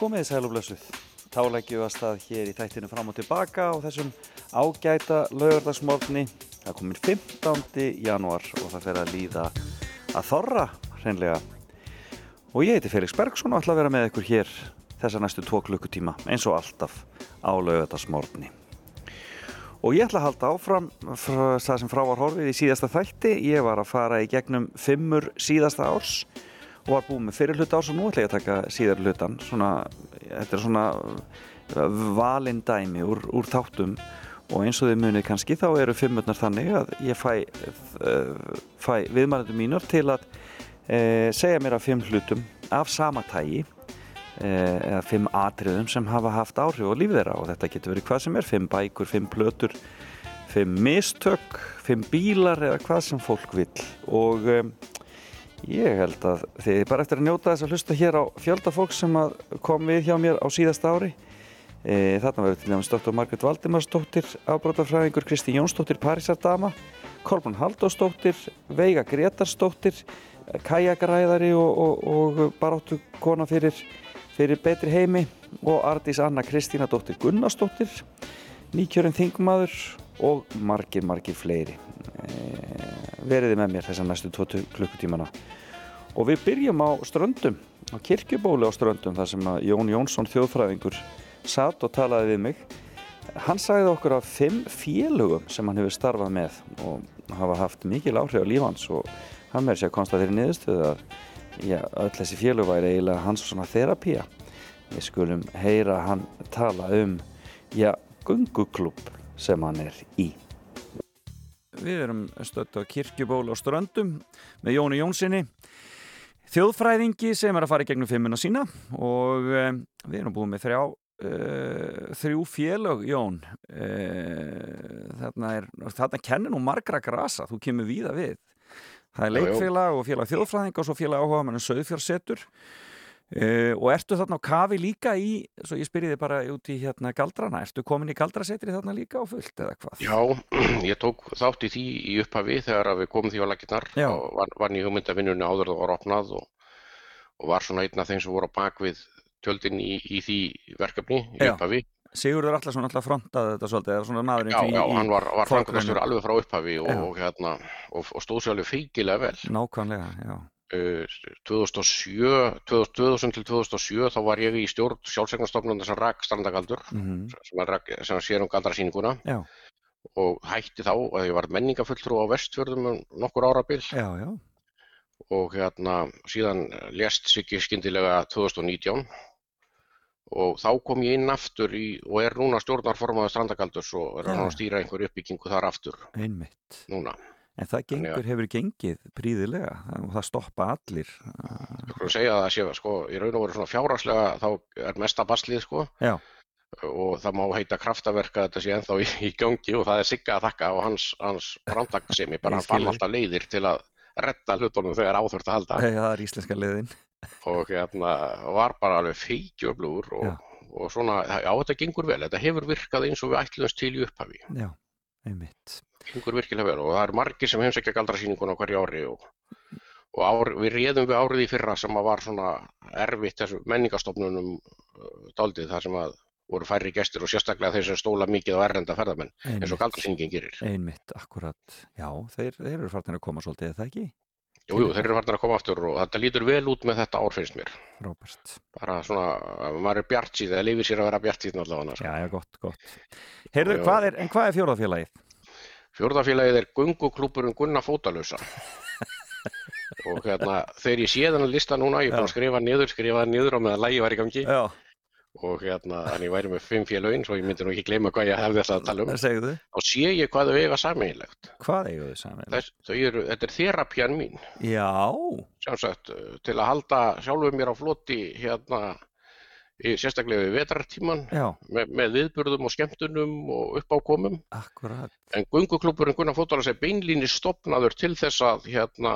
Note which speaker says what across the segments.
Speaker 1: komið sæl og blessuð. Þá leggjum við að stað hér í þættinu fram og tilbaka á þessum ágæta laugardagsmorgni. Það komir 15. janúar og það fer að líða að þorra hreinlega. Og ég heiti Felix Bergsson og ætla að vera með ykkur hér þessa næstu tvo klukkutíma eins og alltaf á laugardagsmorgni. Og ég ætla að halda áfram það sem frá var horfið í síðasta þætti. Ég var að fara í gegnum fimmur síðasta árs og var búið með fyrir hluta árs og nú ætla ég að taka síðar hlutan svona, þetta er svona valindæmi úr, úr þáttum. Og eins og þið munið kannski þá eru fimmurnar þannig að ég fæ, fæ viðmælendur mínur til að e, segja mér af fimm hlutum af sama tægi eða fimm atriðum sem hafa haft áhrif á lífið þeirra. Og þetta getur verið hvað sem er fimm bækur, fimm plötur fimm mistök, fimm bílar eða hvað sem fólk vil og e, Ég held að þið bara eftir að njóta þess að hlusta hér á fjölda fólk sem kom við hjá mér á síðast ári. E, þarna verður til dæmis Dr. Margret Valdimarsdóttir, afbrótafræðingur Kristi Jónsdóttir, Parísardama, Kolbrún Haldósdóttir, Veiga Gretarsdóttir, kajakaræðari og, og, og baráttu kona fyrir, fyrir betri heimi og Ardís Anna Kristínadóttir Gunnarsdóttir, nýkjörinn þingmaður og margir, margir fleiri. E, veriði með mér þessar næstu 20 klukkutímana. Og við byrjum á ströndum á kirkjubóli á ströndum þar sem að Jón Jónsson þjóðfræðingur satt og talaði við mig. Hann sagði okkur af fimm félögum sem hann hefur starfað með og hafa haft mikil áhrif á lífans og hann verður sér að konsta þeirri niðurstöðu að já, öll þessi félög væri eiginlega hans svona þerapía. Við skulum heyra hann tala um já, gunguklub sem hann er í. Við erum stött á kirkjuból og ströndum með Jóni Jónssoni þjóðfræðingi sem er að fara í gegnum fimmuna sína og e, við erum búið með þrjá e, þrjú félög Jón. E, þarna er þarna kennir nú margra grasa þú kemur víða við. Það er leikfélag og félag þjóðfræðing og svo félag áhuga mann söðfjörsettur Uh, og ertu þarna á kafi líka í svo ég spyrði þið bara út í hérna galdrana ertu komin í galdrasetri þarna líka á fullt eða hvað?
Speaker 2: Já, ég tók þátt í því í upphafi þegar við komum því á laginnar og var, var nýjum myndavinnunni áður það var opnað og, og var svona einn af þeim sem voru á bakvið tjöldin í, í því verkefni í
Speaker 1: Já.
Speaker 2: upphafi.
Speaker 1: Sigurður Allarsson alltaf frontaði þetta svolítið
Speaker 2: Já, já, hann var, var framkvæmstur alveg frá upphafi og, og, hérna, og, stóð sér alveg feikilega vel.
Speaker 1: Nákvæmlega, já
Speaker 2: 2007, 2000, 2000 til 2007 þá var ég í stjórn sjálfsegnastofnundar sem rak strandagaldur
Speaker 1: mm
Speaker 2: sem, að rak, sem sér um galdrasýninguna.
Speaker 1: Já,
Speaker 2: og hætti þá að ég var menningafulltrú á vestfjörðum um nokkur árabil.
Speaker 1: Já, já.
Speaker 2: Og hérna síðan lést Siggi skyndilega 2019 og þá kom ég inn aftur í, og er núna stjórnarformaður strandagaldurs og er að stýra einhver uppbyggingu þar aftur
Speaker 1: Einmitt.
Speaker 2: núna.
Speaker 1: En það gengur, hefur gengið príðilega og það stoppa allir.
Speaker 2: Þú segja að það sé sko, í raun og veru svona fjárhagslega þá er mesta baslið sko.
Speaker 1: Já,
Speaker 2: og það má heita kraftaverk að þetta sé ennþá í, í gangi og það er Sigga að þakka og hans, hans framtaksemi, bara fann alltaf leiðir til að retta hlutunum þegar áþurft að halda.
Speaker 1: Það er íslenska liðin
Speaker 2: og hérna var bara alveg feikjöflugur og, og svona, já þetta gengur vel, þetta hefur virkað eins og við ætlumst til í upphafi,
Speaker 1: Já, einmitt
Speaker 2: gengur virkilega vel og það eru margir sem heimsækja galdrasýninguna á hverju ári og, og ár, við réðum við árið í fyrra sem að var svona erfitt þessu menningastofnunum uh, daldið þar sem að voru færri gestir og sérstaklega þeir sem stóla mikið á errenda ferðamenn eins og galdrasýningin gerir.
Speaker 1: einmitt, akkurat Já, þeir, þeir eru farnir að koma svolítið, er það ekki?
Speaker 2: Jú, jú, þeir eru farin að koma aftur og þetta lítur vel út með þetta ár finnst mér.
Speaker 1: Róbert
Speaker 2: Bara svona, maður er bjart síð, eða lifir sér að vera bjart síð allavega.
Speaker 1: Já, já, gott, gott Heyrðu,
Speaker 2: Já, já.
Speaker 1: hvað er, en hvað er fjórðafélagið?
Speaker 2: Fjórðafélagið er gunguklúburinn Gunna Fótalösa og hérna, þegar ég sé þennan lista núna, ég er búinn að skrifa niður, skrifa það niður á meðan lægi var í gangi
Speaker 1: Já,
Speaker 2: og hérna, þannig ég væri með fimm félögin, svo ég myndi nú ekki gleyma hvað ég hefði alltaf að tala um.
Speaker 1: segðu
Speaker 2: Þá sé ég hvað þau eiga sameiginlegt.
Speaker 1: Hvað eigu þau
Speaker 2: eru, þetta er þerapían mín,
Speaker 1: Já,
Speaker 2: sjálfsagt, til að halda sjálfur mér á floti hérna, í, sérstaklega við vetrartíman,
Speaker 1: já,
Speaker 2: með, viðburðum og skemmtunum og uppákomum.
Speaker 1: akkurat
Speaker 2: En gunguklúburinn Gunnar Fótalas er beinlínis stopnaður til þess að hérna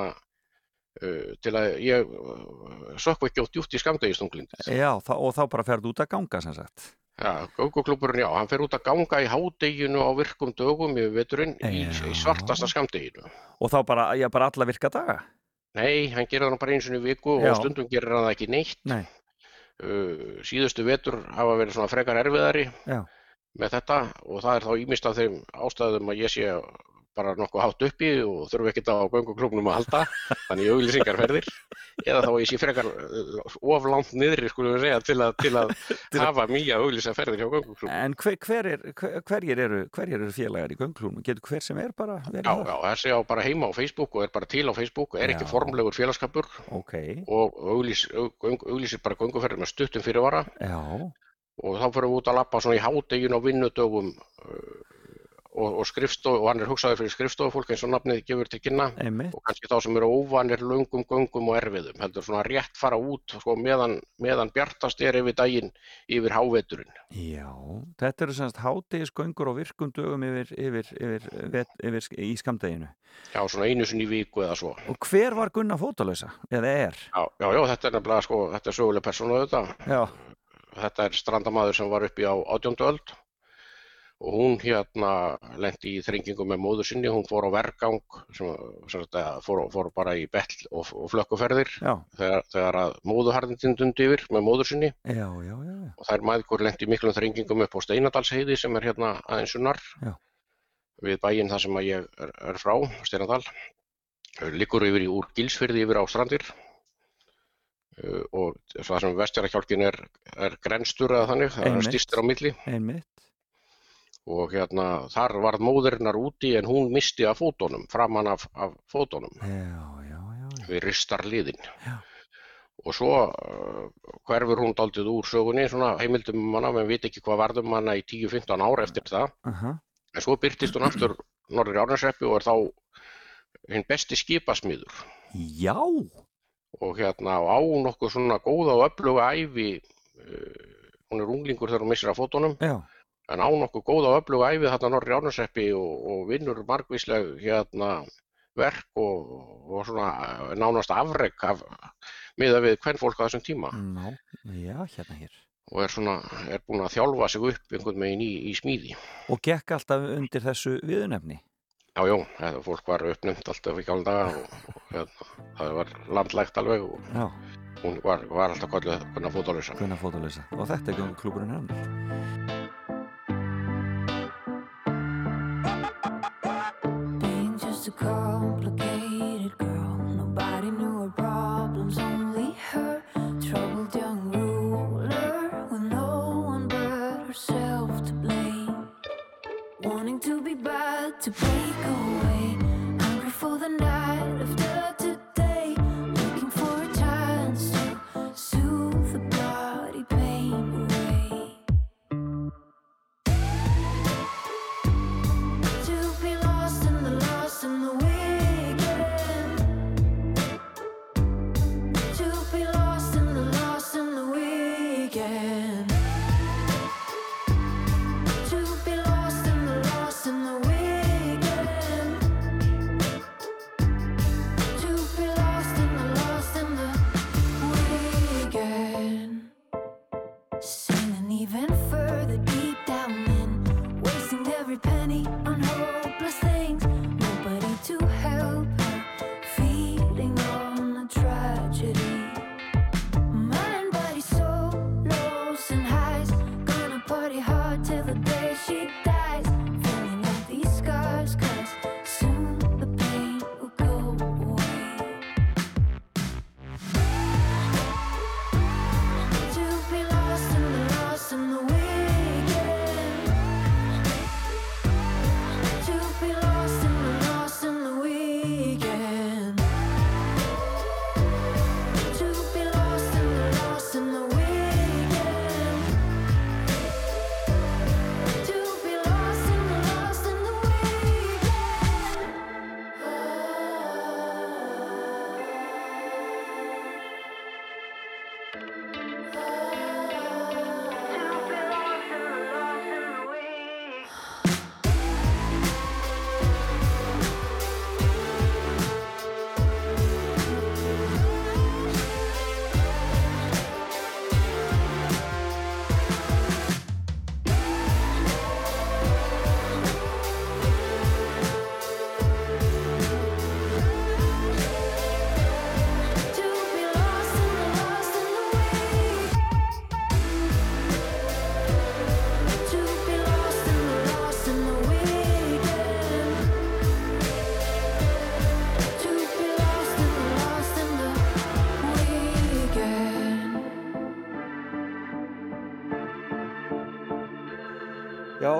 Speaker 2: til að ég uh, sökku ekki á djúpt í skamdegistunglindið.
Speaker 1: Já, og þá bara ferðu út að ganga sem sagt
Speaker 2: Já, gunguklúburinn, já, hann fer út að ganga í hádeginu á virkum dögum yfir veturinn í, í svartasta skamdeginu.
Speaker 1: Og þá bara, já, bara alla virka daga
Speaker 2: Nei, hann gerir það bara eins og í viku
Speaker 1: Já.
Speaker 2: og stundum gerir hann það ekki neitt.
Speaker 1: Nei,
Speaker 2: uh, síðustu vetur hafa verið svona frekar erfiðari
Speaker 3: Já.
Speaker 2: með þetta og það er þá ímist af þeim ástæðum að ég sé bara nokkuð hátt uppi og þurfu ekkert á gönguklubnum að halda, þannig auglýsingarferðir eða þá ég sé frekar uh, of langt niðri skulum við segja til að, til að hafa mýja auglýsingarferðir hjá gönguklubnum.
Speaker 3: En hver, hver er, hver, hverjir, eru, hverjir eru félagar í gönguklubnum? Getur hver sem er bara verið
Speaker 2: Já, já, þessi á bara heima á Facebook og er bara til á Facebook og er ekki
Speaker 3: Já.
Speaker 2: formlegur félagskapur
Speaker 3: Ok,
Speaker 2: og auglýs, aug, aug- auglýsir bara gönguferðir með stuttum fyrirvara
Speaker 3: já,
Speaker 2: og þá fyrir við út að lappa svona í hádegin og vinnudögum uh, og, og skrifstof og hann er hugsaður fyrir skrifstofufólk eins og nafnið gefur til kynna
Speaker 3: einmitt.
Speaker 2: og kannski þá sem eru óvanir löngum göngum og erfiðum heldur svona rétt fara út sko, meðan, meðan bjartast er yfir daginn yfir háveturinn.
Speaker 3: Já, þetta eru semst hátegisgöngur og virkum dögum yfir, yfir, yfir, yfir, yfir í skamdeginu.
Speaker 2: Já, svona einu sinni í viku eða svo.
Speaker 3: Og hver var Gunnar fótalösa? Eða er?
Speaker 2: Já, já, já þetta er nefnilega sko, þetta er söguleg persónu.
Speaker 3: Já,
Speaker 2: Þetta er strandamaður sem var uppi á átjóndu öld og hún hérna lendi í þrengingum með móður sinni, hún fór á vergang sem, sem eða fór, fór bara í betl og, og flökkuferðir þegar, þegar að móðuharðindin dundi yfir með móður sinni.
Speaker 3: Já, já, já,
Speaker 2: og þær mæðgur lendi miklum þrengingum upp á Steinadalsheiði sem er hérna aðeins sunnar
Speaker 3: Já.
Speaker 2: við bæinn þar sem ég er, er frá, Steinadal. Liggur yfir í úr Gilsfyrði yfir á strandir. Uh, og það sem vestjarakjálkin er, er grenstur eða þannig, það er stýstir á milli.
Speaker 3: Einmitt.
Speaker 2: Og hérna þar varð móðurinnar úti en hún misti af fótunum, framan af, af fótunum.
Speaker 3: Já, já, já,
Speaker 2: við ristarliðin.
Speaker 3: Já.
Speaker 2: og svo uh, hverfur hún daldið úr sögunni, svona heimildum um hana, menn veit ekki hvað varðum hana í 10-15 ár eftir það,
Speaker 3: Aha,
Speaker 2: en svo byrtist hún aftur norður í Árnarsreppi og er þá hinn besti skipasmiður.
Speaker 3: Já,
Speaker 2: og hérna á nokkuð svona góða og öfluga ævi uh, hún er unglingur þegar hún missir af fótunum.
Speaker 3: Já,
Speaker 2: en á nokkuð góða og öfluga æfi þarna norri ánuseppi og, og vinnur margvísleg hérna verk og, og svona eh, nánast afrek af, miða við hvern fólk á þessum tíma
Speaker 3: ná, já, hérna hér.
Speaker 2: og er svona, er búin að þjálfa sig upp einhvern veginn í, í smíði.
Speaker 3: Og gekk alltaf undir þessu viðunefni.
Speaker 2: Já, já, fólk var uppnefnt alltaf í gamla daga og, og hérna, það var landlægt alveg og
Speaker 3: Já,
Speaker 2: hún var, var alltaf fótalösa.
Speaker 3: Gunnar fótalösa. Og þetta er gönguklúburinn hennar.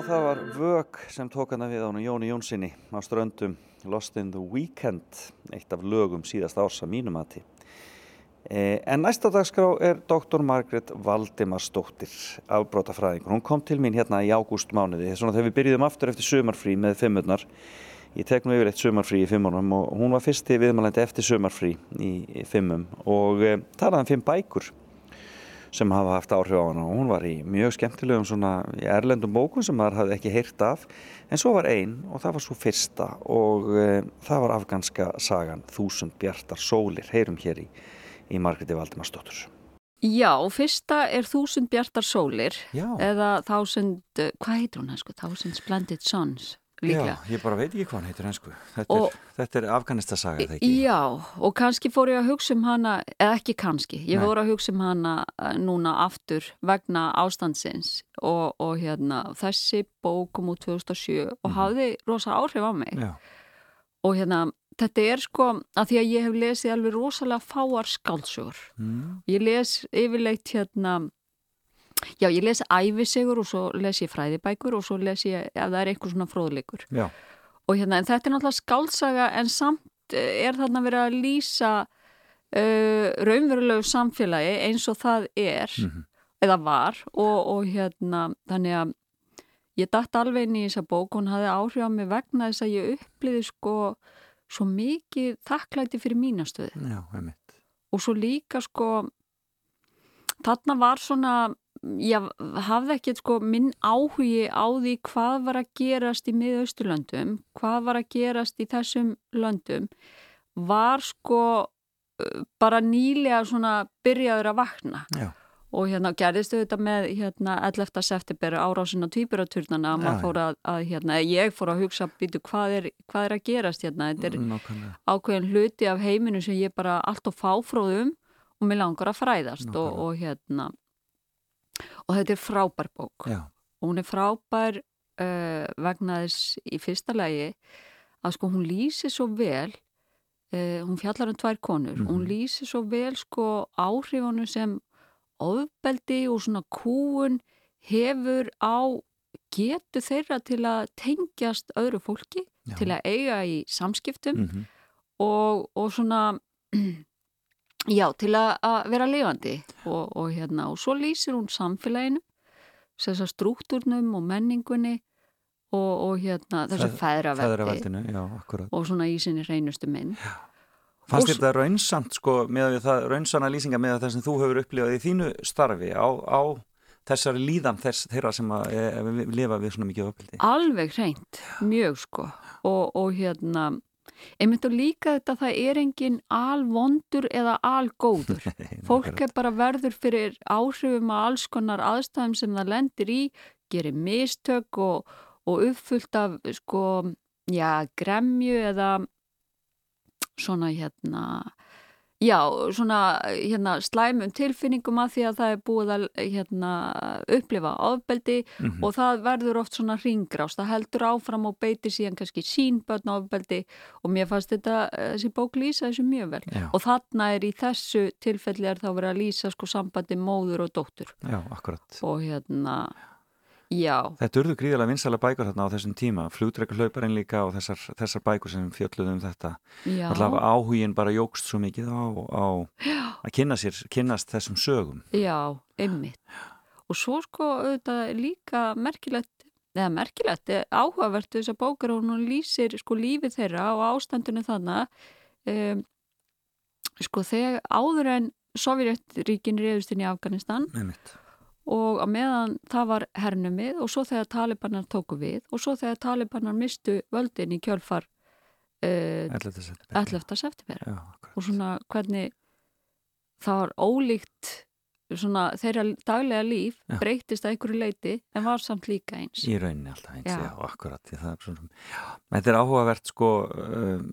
Speaker 1: Það var Vög sem tók hana við ánum Jóni Jónssoni á ströndum Lost in the Weekend, eitt af lögum síðast árs að mínum aðti. Eh, en næsta dagskrá er Dr. Margret Valdimarsdóttir, afbrótafræðingur. Hún kom til mín hérna í ágúst mánuði, svona þegar við byrjuðum aftur eftir sumarfrí með fimmurnar. Ég tek nú yfir eitt sumarfrí í fimmunum og hún var fyrsti viðmælandi eftir sumarfrí í, í fimmum og e, talaði um fimm bækur sem hafa haft áhrif á hana. Og hún var í mjög skemmtilegum svona erlendum bókun sem maður hafði ekki heyrt af. En svo var einn og það var svo fyrsta. Og e, það var afganska sagan Þúsund bjartar sólir. Heyrum hér í, í Margreti Valdimarsdóttur.
Speaker 4: Já, fyrsta er Þúsund bjartar sólir.
Speaker 1: Já.
Speaker 4: eða Þúsund, hvað heitir hún sko? Þúsund Splendid Sons líklega.
Speaker 1: Já, ég bara veit ekki hvað hann heitir hensku. Þetta,
Speaker 4: Og-
Speaker 1: er, þetta er afganistasaga, það ekki?
Speaker 4: Já, og kannski fór ég að hugsa um hana, eða ekki kannski, ég
Speaker 1: Nei.
Speaker 4: fór að hugsa um hana eh, núna aftur vegna ástandsins og, og hérna, þessi bók kom úr 2007 og
Speaker 1: Mhm.
Speaker 4: hafði rosa áhrif á mig
Speaker 1: Já,
Speaker 4: og hérna, þetta er sko að því að ég hef lesið alveg rosalega fáar skáldsögur.
Speaker 1: mm.
Speaker 4: Ég les yfirleitt hérna, já, ég les æfisegur og svo les ég fræðibækur og svo les ég, ef það er einhver svona fróðleikur.
Speaker 1: Já,
Speaker 4: og hérna, en þetta er náttúrulega skálsaga en samt eh, er þarna verið að lýsa uh, raunverulegu samfélagi eins og það er
Speaker 1: Mhm.
Speaker 4: eða var. Og, og hérna þannig að ég datt alveg inn í þessa bók. Hún hafði áhrif á mig vegna þess að ég uppliði sko svo mikið þakklæti fyrir mínastöðu
Speaker 1: já, einmitt.
Speaker 4: og svo líka sko þarna var svona ég hafði ekkert sko minn áhugi á því hvað var að gerast í miðausturlöndum, hvað var að gerast í þessum löndum var sko uh, bara nýlega svona byrjaður að vakna
Speaker 1: Já,
Speaker 4: og hérna gerðist auðvitað með hérna 11. september árásin á tvíburaturnana að maður fór að, að hérna, ég fór að hugsa býtu hvað er, hvað er að gerast hérna, þetta er
Speaker 1: nákvæmlega.
Speaker 4: ákveðin hluti af heiminu sem ég bara allt og fáfróðum og mér langar að fræðast og, og hérna og þetta er frábær bók
Speaker 1: Já,
Speaker 4: og hún er frábær uh, vegna þess í fyrsta lagi að sko hún lýsir svo vel uh, hún fjallar um tvær konur
Speaker 1: Mhm.
Speaker 4: hún lýsir svo vel sko áhrifunum sem ofbeldi og svona kúun hefur á getu þeirra til að tengjast öðru fólki,
Speaker 1: Já.
Speaker 4: til að eiga í samskiptum
Speaker 1: mm
Speaker 4: og, og svona já, til að, að vera lifandi og, og hérna, og svo lýsir hún samfélaginu þessar struktúrnum og menningunni og, og hérna, þessu
Speaker 1: já, akkurat.
Speaker 4: og svona í sinni reynustu minn
Speaker 1: Fannst
Speaker 4: Og
Speaker 1: þetta raunsamt, sko, með það, raunsana lýsinga með það sem þú hefur upplifað í þínu starfi á, á þessari líðan þess, þeirra sem að e, lifa við svona mikið uppeldi?
Speaker 4: alveg hreint, mjög sko og, og hérna einmitt og líka þetta að það er engin alvondur eða algóður. Fólk er bara verður fyrir áhrifum að alls konar aðstæðum sem það lendir í, gerir mistök og, og uppfullt af sko, já, gremju eða svona hérna, já, svona hérna slæmum tilfinningum að því að það er búið að hérna upplifa ofbeldi
Speaker 1: Mhm.
Speaker 4: og það verður oft svona ringrást, það heldur áfram og beitir síðan kannski sínbörn ofbeldi og mér fannst þetta, þessi bók lýsa þessu mjög vel.
Speaker 1: Já,
Speaker 4: og þarna er í þessu tilfelli er þá verið að lýsa sko sambandi móður og dóttur.
Speaker 1: Já, akkurat.
Speaker 4: og hérna, já,
Speaker 1: Þetta urðu gríðilega vinsæla bækur þarna á þessum tíma, flugdrekulauparinn líka og þessar, þessar bækur sem fjölluðu um þetta.
Speaker 4: já,
Speaker 1: Alltaf áhugin bara jógst svo mikið á, á að kynna sér, kynnast þessum sögum.
Speaker 4: já, einmitt. Og svo sko auðvitað líka merkilegt, eða merkilegt, eh, áhugavert við þessa bókar og hún lýsir sko lífið þeirra og ástandinu þannig um, sko þegar áður en Sovjetríkin reyðust inn í Afganistan
Speaker 1: Einmitt.
Speaker 4: Og á meðan það var hernumið og svo þegar talibanar tóku við og svo þegar talibanar mistu völdin í kjölfar uh,
Speaker 1: 11. september.
Speaker 4: 11. september og svona hvernig það var ólíkt svona þeirra daglega líf
Speaker 1: Já.
Speaker 4: breytist að einhverju leiti en var samt líka eins
Speaker 1: Í rauninni alltaf eins, já,
Speaker 4: Já.
Speaker 1: akkurat. Svona, já, þetta er áhugavert sko, um,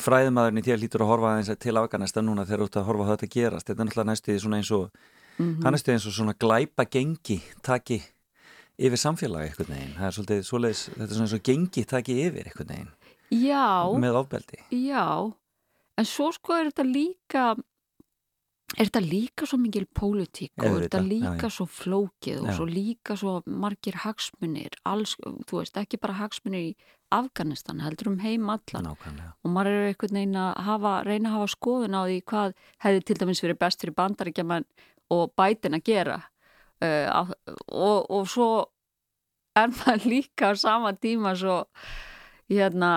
Speaker 1: fræðimaðurinn í þér lítur að horfa aðeins til Afganistan núna þegar þú ert að horfa á þetta gerast. Þetta er náttúrulega næstu svona eins og,
Speaker 4: mm
Speaker 1: hann er stuð eins og svona glæpa gengi taki yfir samfélagi einhvern veginn. Það er svolítið, svoleiðis, þetta er svona eins og gengi taki yfir einhvern veginn
Speaker 4: Já,
Speaker 1: með ofbeldi.
Speaker 4: já en svo sko er þetta líka er þetta líka svo mikil pólitík og er þetta líka
Speaker 1: já.
Speaker 4: svo flókið og
Speaker 1: Já.
Speaker 4: svo líka svo margir hagsmunir, alls, þú veist, ekki bara hagsmunir í Afganistan, heldur um heim allan
Speaker 1: nákvæmlega
Speaker 4: og maður er einhvern veginn að hafa, reyna að hafa skoðun á því hvað hefði til dæmis verið best fyrir bandaríkjaman og bætin að gera. Uh, og, og svo er maður líka á sama tíma svo hérna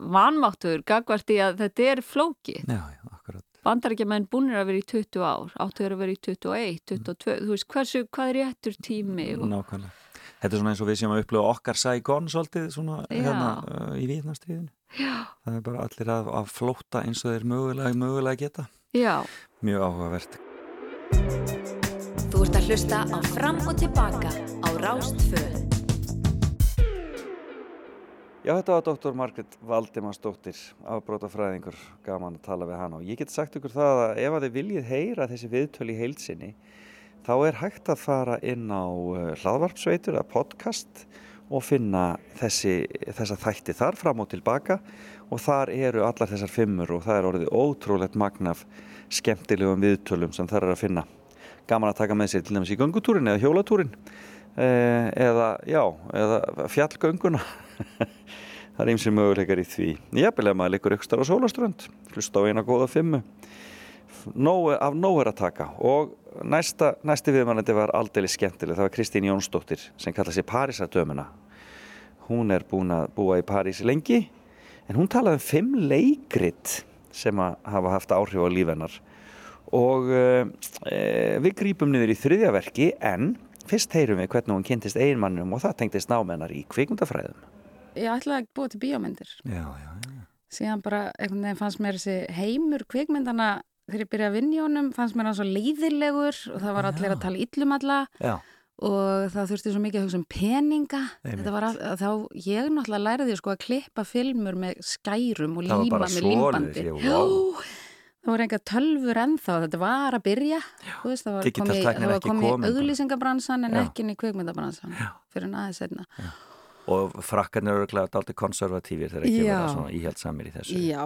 Speaker 4: vanmáttur gagvart í að þetta er flókið.
Speaker 1: Já, já, akkurat.
Speaker 4: Bandaríkjamenn búinir að vera í 20 ár áttu að vera í 21, 22 þú veist, hversu, hvað er réttur tími og,
Speaker 1: nákvæmlega. Þetta er svona eins og við séum að upplifa okkar Saigon svolítið svona hérna uh, í Víðnastriðinu.
Speaker 4: já,
Speaker 1: Það er bara allir að, að flóta eins og þeir mögulega, mögulega geta.
Speaker 4: já,
Speaker 1: Mjög áhugavert.
Speaker 5: Þú ert að hlusta á Fram og Tilbaka á Rástföð.
Speaker 1: Já, þetta var doktor Margret Valdimarsdóttir, afbrótafræðingur, gaman að tala við hana og ég get sagt ykkur það að ef að þið viljið heyra þessi viðtöl í heilsinni þá er hægt að fara inn á uh, hlaðvarpsveitur eða podcast og finna þessi, þessa þætti þar fram og tilbaka og þar eru allar þessar fimmur og það er orðið ótrúlegt magnaf skemmtilegum viðtölum sem þar er að finna. Gaman að taka með sér til dæmis í göngutúrin eða hjólatúrin eh, eða, já, eða fjallgönguna. Það er ýmsir möguleikar í því. Jafnvel ef maður liggur ykkur starf á sólaströnd, hlusta á eina góða fimmu. Nóg, af nóg er að taka og næsta, næsti viðmannandi var aldrei skemmtileg. Það var Kristín Jónsdóttir sem kalla sig Parísadömuna. Hún er búin að búa í París lengi en hún talaði um fimm leikrit sem að hafa haft áhrif á lífennar og e, við grípum niður í þriðja verki en fyrst heyrum við hvernig hún kynntist einmannum og það tengdist námennar í kvikmyndafræðum.
Speaker 6: Ég ætlaði að búa til bíómyndir.
Speaker 1: Já, já, já.
Speaker 6: Síðan bara einhvern veginn fannst mér þessi heimur kvikmyndana þegar ég byrjaði að vinna í honum fannst mér hann svo leiðilegur og það var allir að tala illum alla
Speaker 1: Já,
Speaker 6: og það þurfti svo mikið að hugsa um peninga. Að, að þá, ég náttúrulega læriði sko að klippa filmur með skærum og líma með límbandi. Já, það voru enga tölfur ennþá þetta var að byrja. Veist, það var komið,
Speaker 1: komin bara.
Speaker 6: í auglýsingabransan en
Speaker 1: Já.
Speaker 6: ekki inn í kvikmyndabransan fyrir aðeins setna
Speaker 1: og frakkarnir eru örgulega dálítið konservatífir þegar ekki
Speaker 6: Já.
Speaker 1: vera svona íhjaldsamir í þessu.
Speaker 6: Já,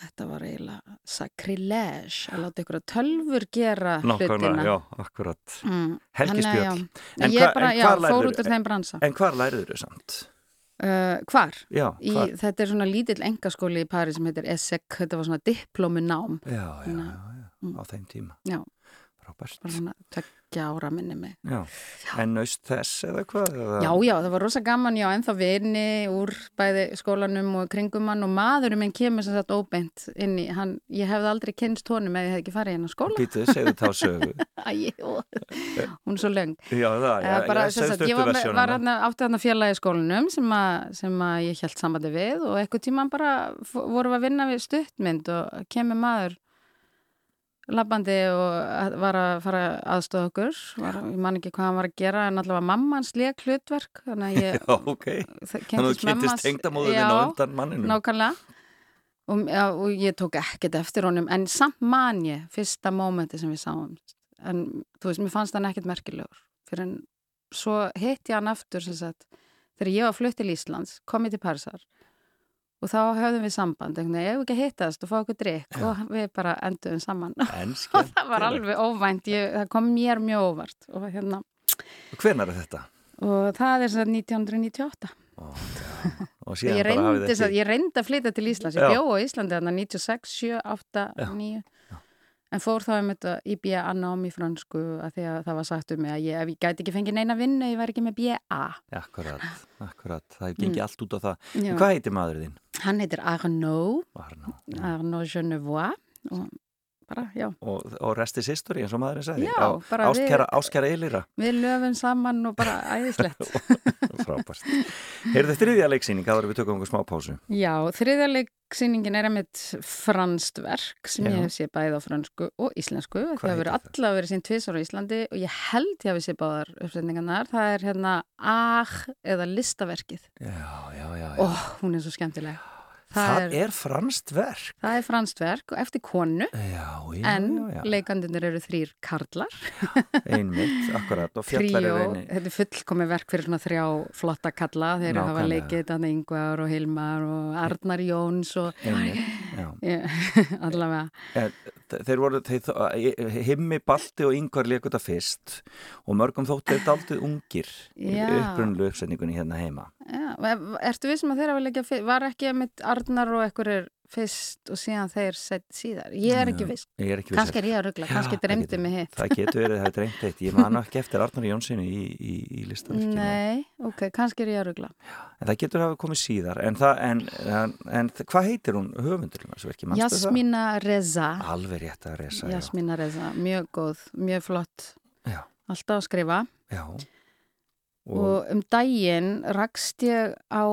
Speaker 6: þetta var eiginlega sacrilege að láta ykkur að tölfur gera
Speaker 1: Nákvæmlega,
Speaker 6: hlutina
Speaker 1: já, akkurat.
Speaker 6: Mm.
Speaker 1: Helgi
Speaker 6: Þannig að
Speaker 1: Spjöll.
Speaker 6: já.
Speaker 1: En en En hvar læriður þau samt?
Speaker 6: uh, Hvar?
Speaker 1: Já,
Speaker 6: Í,
Speaker 1: hvar?
Speaker 6: þetta er svona lítill engaskóli í Paris sem heitir ESSEC, þetta var svona diplomunám
Speaker 1: Já, já, já, já, á þeim tíma.
Speaker 6: Já.
Speaker 1: Frábært.
Speaker 6: Tökja ára minni mig
Speaker 1: Já. En naust þess eða hvað? Eða?
Speaker 6: Já, já, það var rosa gaman, já, ennþá vini úr bæði skólanum og kringum hann og maðurinn minn kemur sem sagt óbeint inn í, hann, ég hefði aldrei kynst honum ef ég hefði ekki farið inn á skóla
Speaker 1: Býtuð, segðu þá sögu.
Speaker 6: Æ, ó, hún er svo löng
Speaker 1: Já, það, já,
Speaker 6: Eða bara,
Speaker 1: já,
Speaker 6: sagt, ég var, var
Speaker 1: versjónuna.
Speaker 6: hérna, átti hérna félagi í skólanum sem, að, sem að ég held sambandi við og eitthvað tíma bara vorum að vinna við stuttmynd og kemur maður labbandi og að- var að fara aðstofa okkur. Var, ég man ekki hvað hann var að gera en allavega mammans leik hlutverk þannig að ég
Speaker 1: Já, ok.
Speaker 6: það
Speaker 1: Þannig að þú kynntist tengdamóðurinn á undan manninu.
Speaker 6: nákvæmlega. Og, já, og ég tók ekkert eftir honum en samt man ég fyrsta mómenti sem við sáum. En þú veist, mér fannst hann ekkert merkilegur. Fyrir en svo hitt ég hann aftur sem sagt, þegar ég var flutt til Íslands kom ég til Parísar og þá höfðum við samband, veginn, ég hef ekki að hittast og fá okkur drikk og við bara enduðum saman.
Speaker 1: En
Speaker 6: og það var alveg óvænt, ég, það kom mér mjög óvart og hérna,
Speaker 1: Hvenær er þetta?
Speaker 6: og það er sagt 1998
Speaker 1: Ó. Og
Speaker 6: Ég reyndi,
Speaker 1: ekki...
Speaker 6: ég reyndi að flytja til Íslands, ég bjó á Íslandi þarna 96, 7, 8,
Speaker 1: Já.
Speaker 6: 9 en fór þá um þetta í BA nám í fransku að því að það var sagt um mig að ég, ef ég gæti ekki fengið neina vinnu, ég væri ekki með BA
Speaker 1: Akkurat, akkurat. Það gengi allt út á það.
Speaker 6: Mm.
Speaker 1: Hvað heitir maður þinn?
Speaker 6: Hann heitir Arnaud
Speaker 1: Arnó.
Speaker 6: Arnaud Genevois og bara, já,
Speaker 1: Og, og resti sýstori eins og maðurinn sagði.
Speaker 6: Já, bara við-
Speaker 1: áskæra, áskæra eilira.
Speaker 6: við löfum saman og bara æðislegt
Speaker 1: Frábært. Heyrðu þriðja leiksýning, en við tökum einhver smá pásu.
Speaker 6: Já, þriðarleiksýningin er einmitt franskt verk sem
Speaker 1: Já.
Speaker 6: ég hef séð bæði á fransku og íslensku.
Speaker 1: Hvað
Speaker 6: Það hefur
Speaker 1: heitir það?
Speaker 6: alla verið sín tvisar á Íslandi og ég held ég hafi séð báðar uppsetningarnar. Það er hérna Ah eða listaverkið.
Speaker 1: Já, já, já. já.
Speaker 6: Ó, hún er svo skemmtileg.
Speaker 1: Það, er, franskt verk.
Speaker 6: það er franskt verk og eftir konu
Speaker 1: Já, já,
Speaker 6: en
Speaker 1: já,
Speaker 6: leikandunir eru þrýr karlar.
Speaker 1: Einmitt, akkurat. Og fjallar
Speaker 6: Tríó,
Speaker 1: er eini.
Speaker 6: þetta er fullkomi verk fyrir svona þrjá flotta kalla. Þeir hafa
Speaker 1: Nákvæmlega.
Speaker 6: leikið þannig Yngvar og Hilmar og Arnar Jóns og
Speaker 1: Einmitt.
Speaker 6: Allavega.
Speaker 1: En þe- þeir voru, þeir, himmi, balti og yngvar leikur þetta fyrst og mörgum þótt þeir daldið ungir upprunlu uppsetningunni hérna heima.
Speaker 6: Já, ertu vissum að þeirra vil ekki að var ekki mitt Arnar og ekkur fyrst og síðan þeir sett síðar ég er ekki viss,
Speaker 1: er
Speaker 6: kannski er ég að ruggla kannski dreymdi mig hitt
Speaker 1: Það getur verið, það er dreymt eitt. Ég man ekki eftir Arnar Jónsinu í, í, í listaverkinu.
Speaker 6: Nei, ok, kannski er ég að ruggla
Speaker 1: En það getur hafa komið síðar. En, það, en, en, en hvað heitir hún höfundurinn?
Speaker 6: Jasmina Reza
Speaker 1: Alveg rétt að resa,
Speaker 6: Jasmina Reza, mjög góð, mjög flott
Speaker 1: já.
Speaker 6: Alltaf að skrifa
Speaker 1: já.
Speaker 6: og um daginn rakst ég á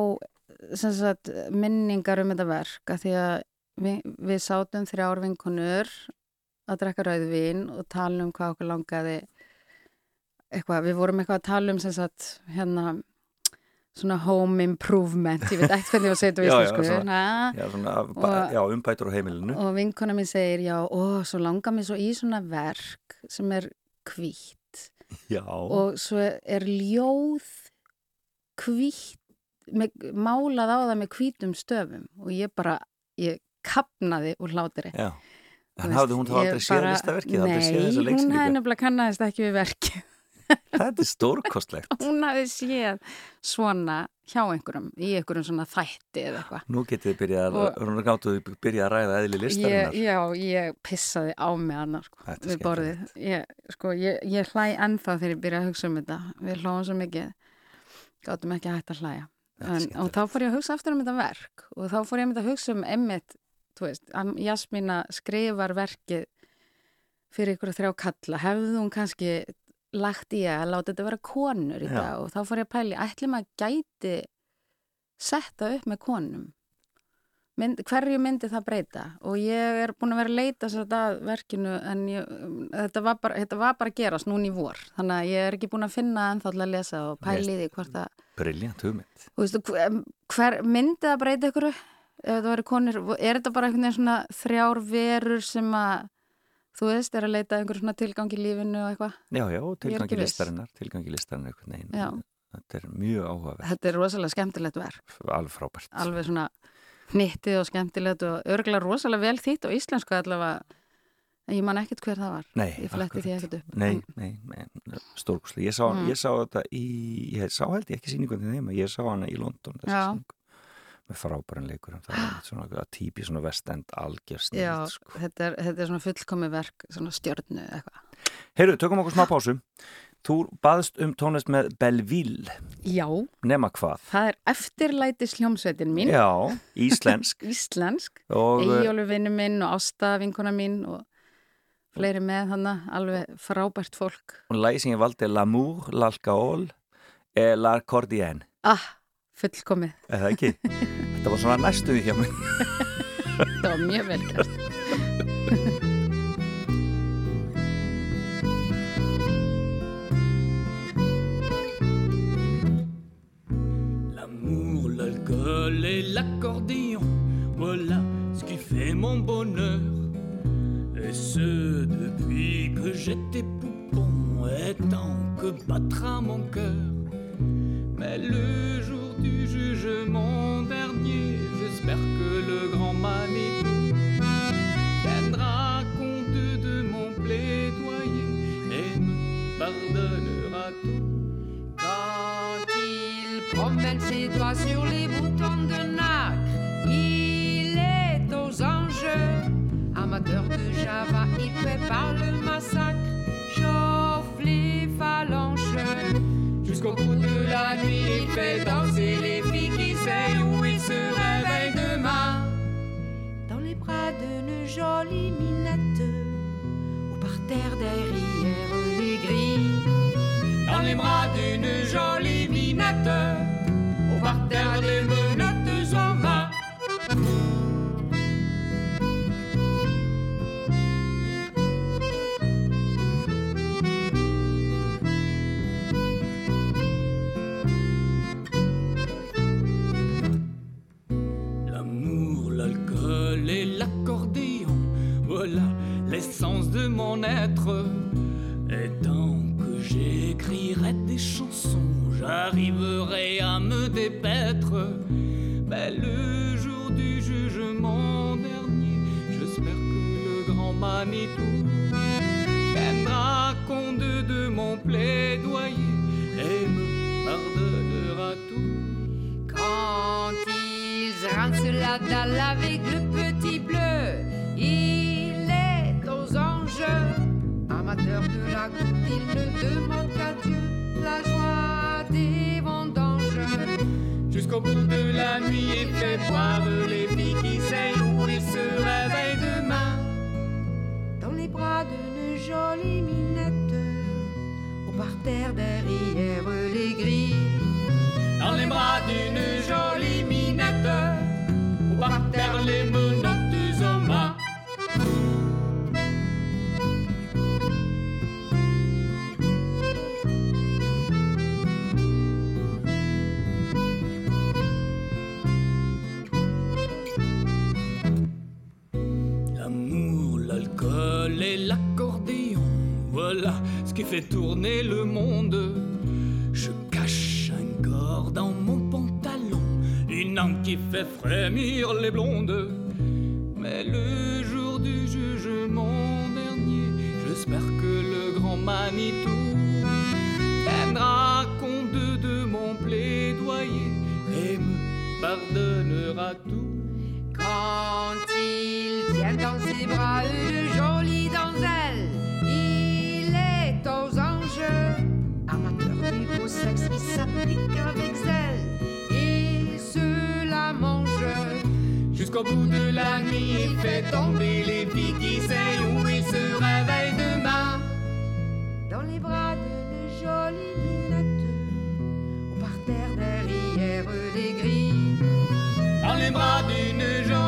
Speaker 6: sagt, minningar um þetta verk að því að við, við sátum þrjár vinkonur að drekka rauðvín og tala um hvað okkur langaði eitthvað, við vorum eitthvað að tala um sagt, hérna svona home improvement, ég veit ekkert hvernig ég var að segja þetta á
Speaker 1: Já, já,
Speaker 6: íslensku.
Speaker 1: svona-
Speaker 6: na,
Speaker 1: Já, svona,
Speaker 6: Og-
Speaker 1: já, umbætur á heimilinu.
Speaker 6: og vinkona mín segir já, ó, svo langar mér svo í svona verk sem er hvítt.
Speaker 1: Já,
Speaker 6: og svo er ljóð hvítt með, málað á það með hvítum stöfum og ég bara, ég kapnaði úr hlátri.
Speaker 1: Já.
Speaker 6: Veist,
Speaker 1: hafði hún þá
Speaker 6: ég
Speaker 1: aldrei séð
Speaker 6: bara-
Speaker 1: listaverkið, aldrei séð þessa
Speaker 6: Nei, hún hafði nefnilega kannaðist ekki við verkið.
Speaker 1: Þetta er stórkostlegt.
Speaker 6: hún hafði séð svona hjá einhverjum, í einhverjum svona þætti eða eitthvað.
Speaker 1: Nú getið þið byrjað,
Speaker 6: Og-
Speaker 1: að- gáttuð þið byrjað að ræða eðli
Speaker 6: ég,
Speaker 1: listarinnar.
Speaker 6: Já, ég pissaði á mig annar sko,
Speaker 1: Þetta er
Speaker 6: við borðið. ég, sko, ég, ég hlæ ennþá þegar ég byrja að hugsa um þetta. Við hlóðum svo mikið. Gátum ekki að hlæja.
Speaker 1: Þetta er
Speaker 6: en, og þá fór ég að hugsa aftur um þetta verk og þá fór ég að hugsa um að Jasmína skrifar verkið fyrir ykkur að þrjá kalla. Hefði hún kannski lagt í að láta þetta vera konur í dag? Og þá fór ég að pæli, ætli maður gæti setta upp með konum Mynd, hverju myndi það breyta og ég er búin að vera að leita sér þetta að verkinu en ég, þetta, var bara, þetta var bara að gerast núna í vor þannig að ég er ekki búin að finna ennþá til að lesa og pæli í því hvort það
Speaker 1: Briljant hugmynd.
Speaker 6: Hver, hver myndi það breyta ykkur ef það konur, er þetta bara einhvern veginn svona þrjár verur sem að þú veist, er að leita að einhver svona tilgang í lífinu og eitthvað,
Speaker 1: Já, já, tilgangi
Speaker 6: viss.
Speaker 1: listarinnar, tilgangi listarinnar einhvern veginn.
Speaker 6: Já.
Speaker 1: Þetta er mjög áhugaverð,
Speaker 6: þetta er rosalega skemmtilegt verk
Speaker 1: alveg frábært.
Speaker 6: alveg svona hnittið og skemmtilegt og örgulega rosalega vel þýtt á íslensku allavega ég man ekkert hver það var
Speaker 1: Nei,
Speaker 6: ég fletti því ekkert upp
Speaker 1: Nei, nei, nei stórkuslega. Ég,
Speaker 6: Mm.
Speaker 1: ég sá þetta í, ég sá held ég ekki síningunni þeim, ég sá hana í London. Með frábæran leikur, það er einmitt svona típi svona vestend algjör
Speaker 6: Já,
Speaker 1: sko.
Speaker 6: þetta er, þetta er svona fullkomi verk svona stjörnu eitthvað
Speaker 1: Heyrðu, tökum okkur smá pásu. Þú baðst um tónlist með Belleville,
Speaker 6: Já,
Speaker 1: nema hvað?
Speaker 6: það er eftirlætis hljómsveitin mín
Speaker 1: Já, íslensk.
Speaker 6: íslensk
Speaker 1: og eh,
Speaker 6: minn og Ásta vinkona mín og fleiri með hana, alveg frábært fólk.
Speaker 1: og ég valdi L'amour, l'alcool et l'accordienne.
Speaker 6: Ah, fullkomið.
Speaker 1: Það ekki? Þetta var svona næstuði hjá mig.
Speaker 6: Það var mjög vel
Speaker 7: et l'accordéon, voilà ce qui fait mon bonheur. Et ce depuis que j'étais poupon, et tant que battra mon cœur. Mais le jour du jugement dernier, j'espère que le grand Manitou de
Speaker 8: Java, il prépare le massacre, chauffe les phalanges. Jusqu'au bout de la nuit, il fait danser les filles qui sait où il se réveille demain. Dans les bras d'une jolie minette, au parterre derrière les grilles
Speaker 7: dans les bras d'une jolie minette, au parterre des menottes mon être. Et tant que j'écrirai des chansons, j'arriverai à me dépaître. Mais le jour du jugement dernier, Manitou. Viendra compte de mon plaidoyer et me pardonnera tout.
Speaker 8: Quand ils rincent la dalle avec le petit Amateur de la goutte, il ne demande qu'à Dieu la joie des vendanges.
Speaker 7: Jusqu'au bout de la nuit et fait boire les filles qui saignent où ils se réveillent demain.
Speaker 8: Dans les bras d'une jolie minette, au parterre derrière les grilles.
Speaker 7: Dans les bras d'une jolie minette, au parterre les menottes ce qui fait tourner le monde. Je cache un corps dans mon pantalon, une âme qui fait frémir les blondes. Mais le jour du jugement dernier, j'espère que le grand Manitou tiendra compte de mon plaidoyer et me pardonnera tout.
Speaker 8: Quand il tient dans ses bras une sexe, il s'applique avec zèle et se la mange.
Speaker 7: Jusqu'au bout de la nuit, il fait tomber les filles qui saignent où ils se réveillent demain.
Speaker 8: Dans les bras d'une jolie minette, au parterre derrière les grilles.
Speaker 7: Dans les bras d'une jolie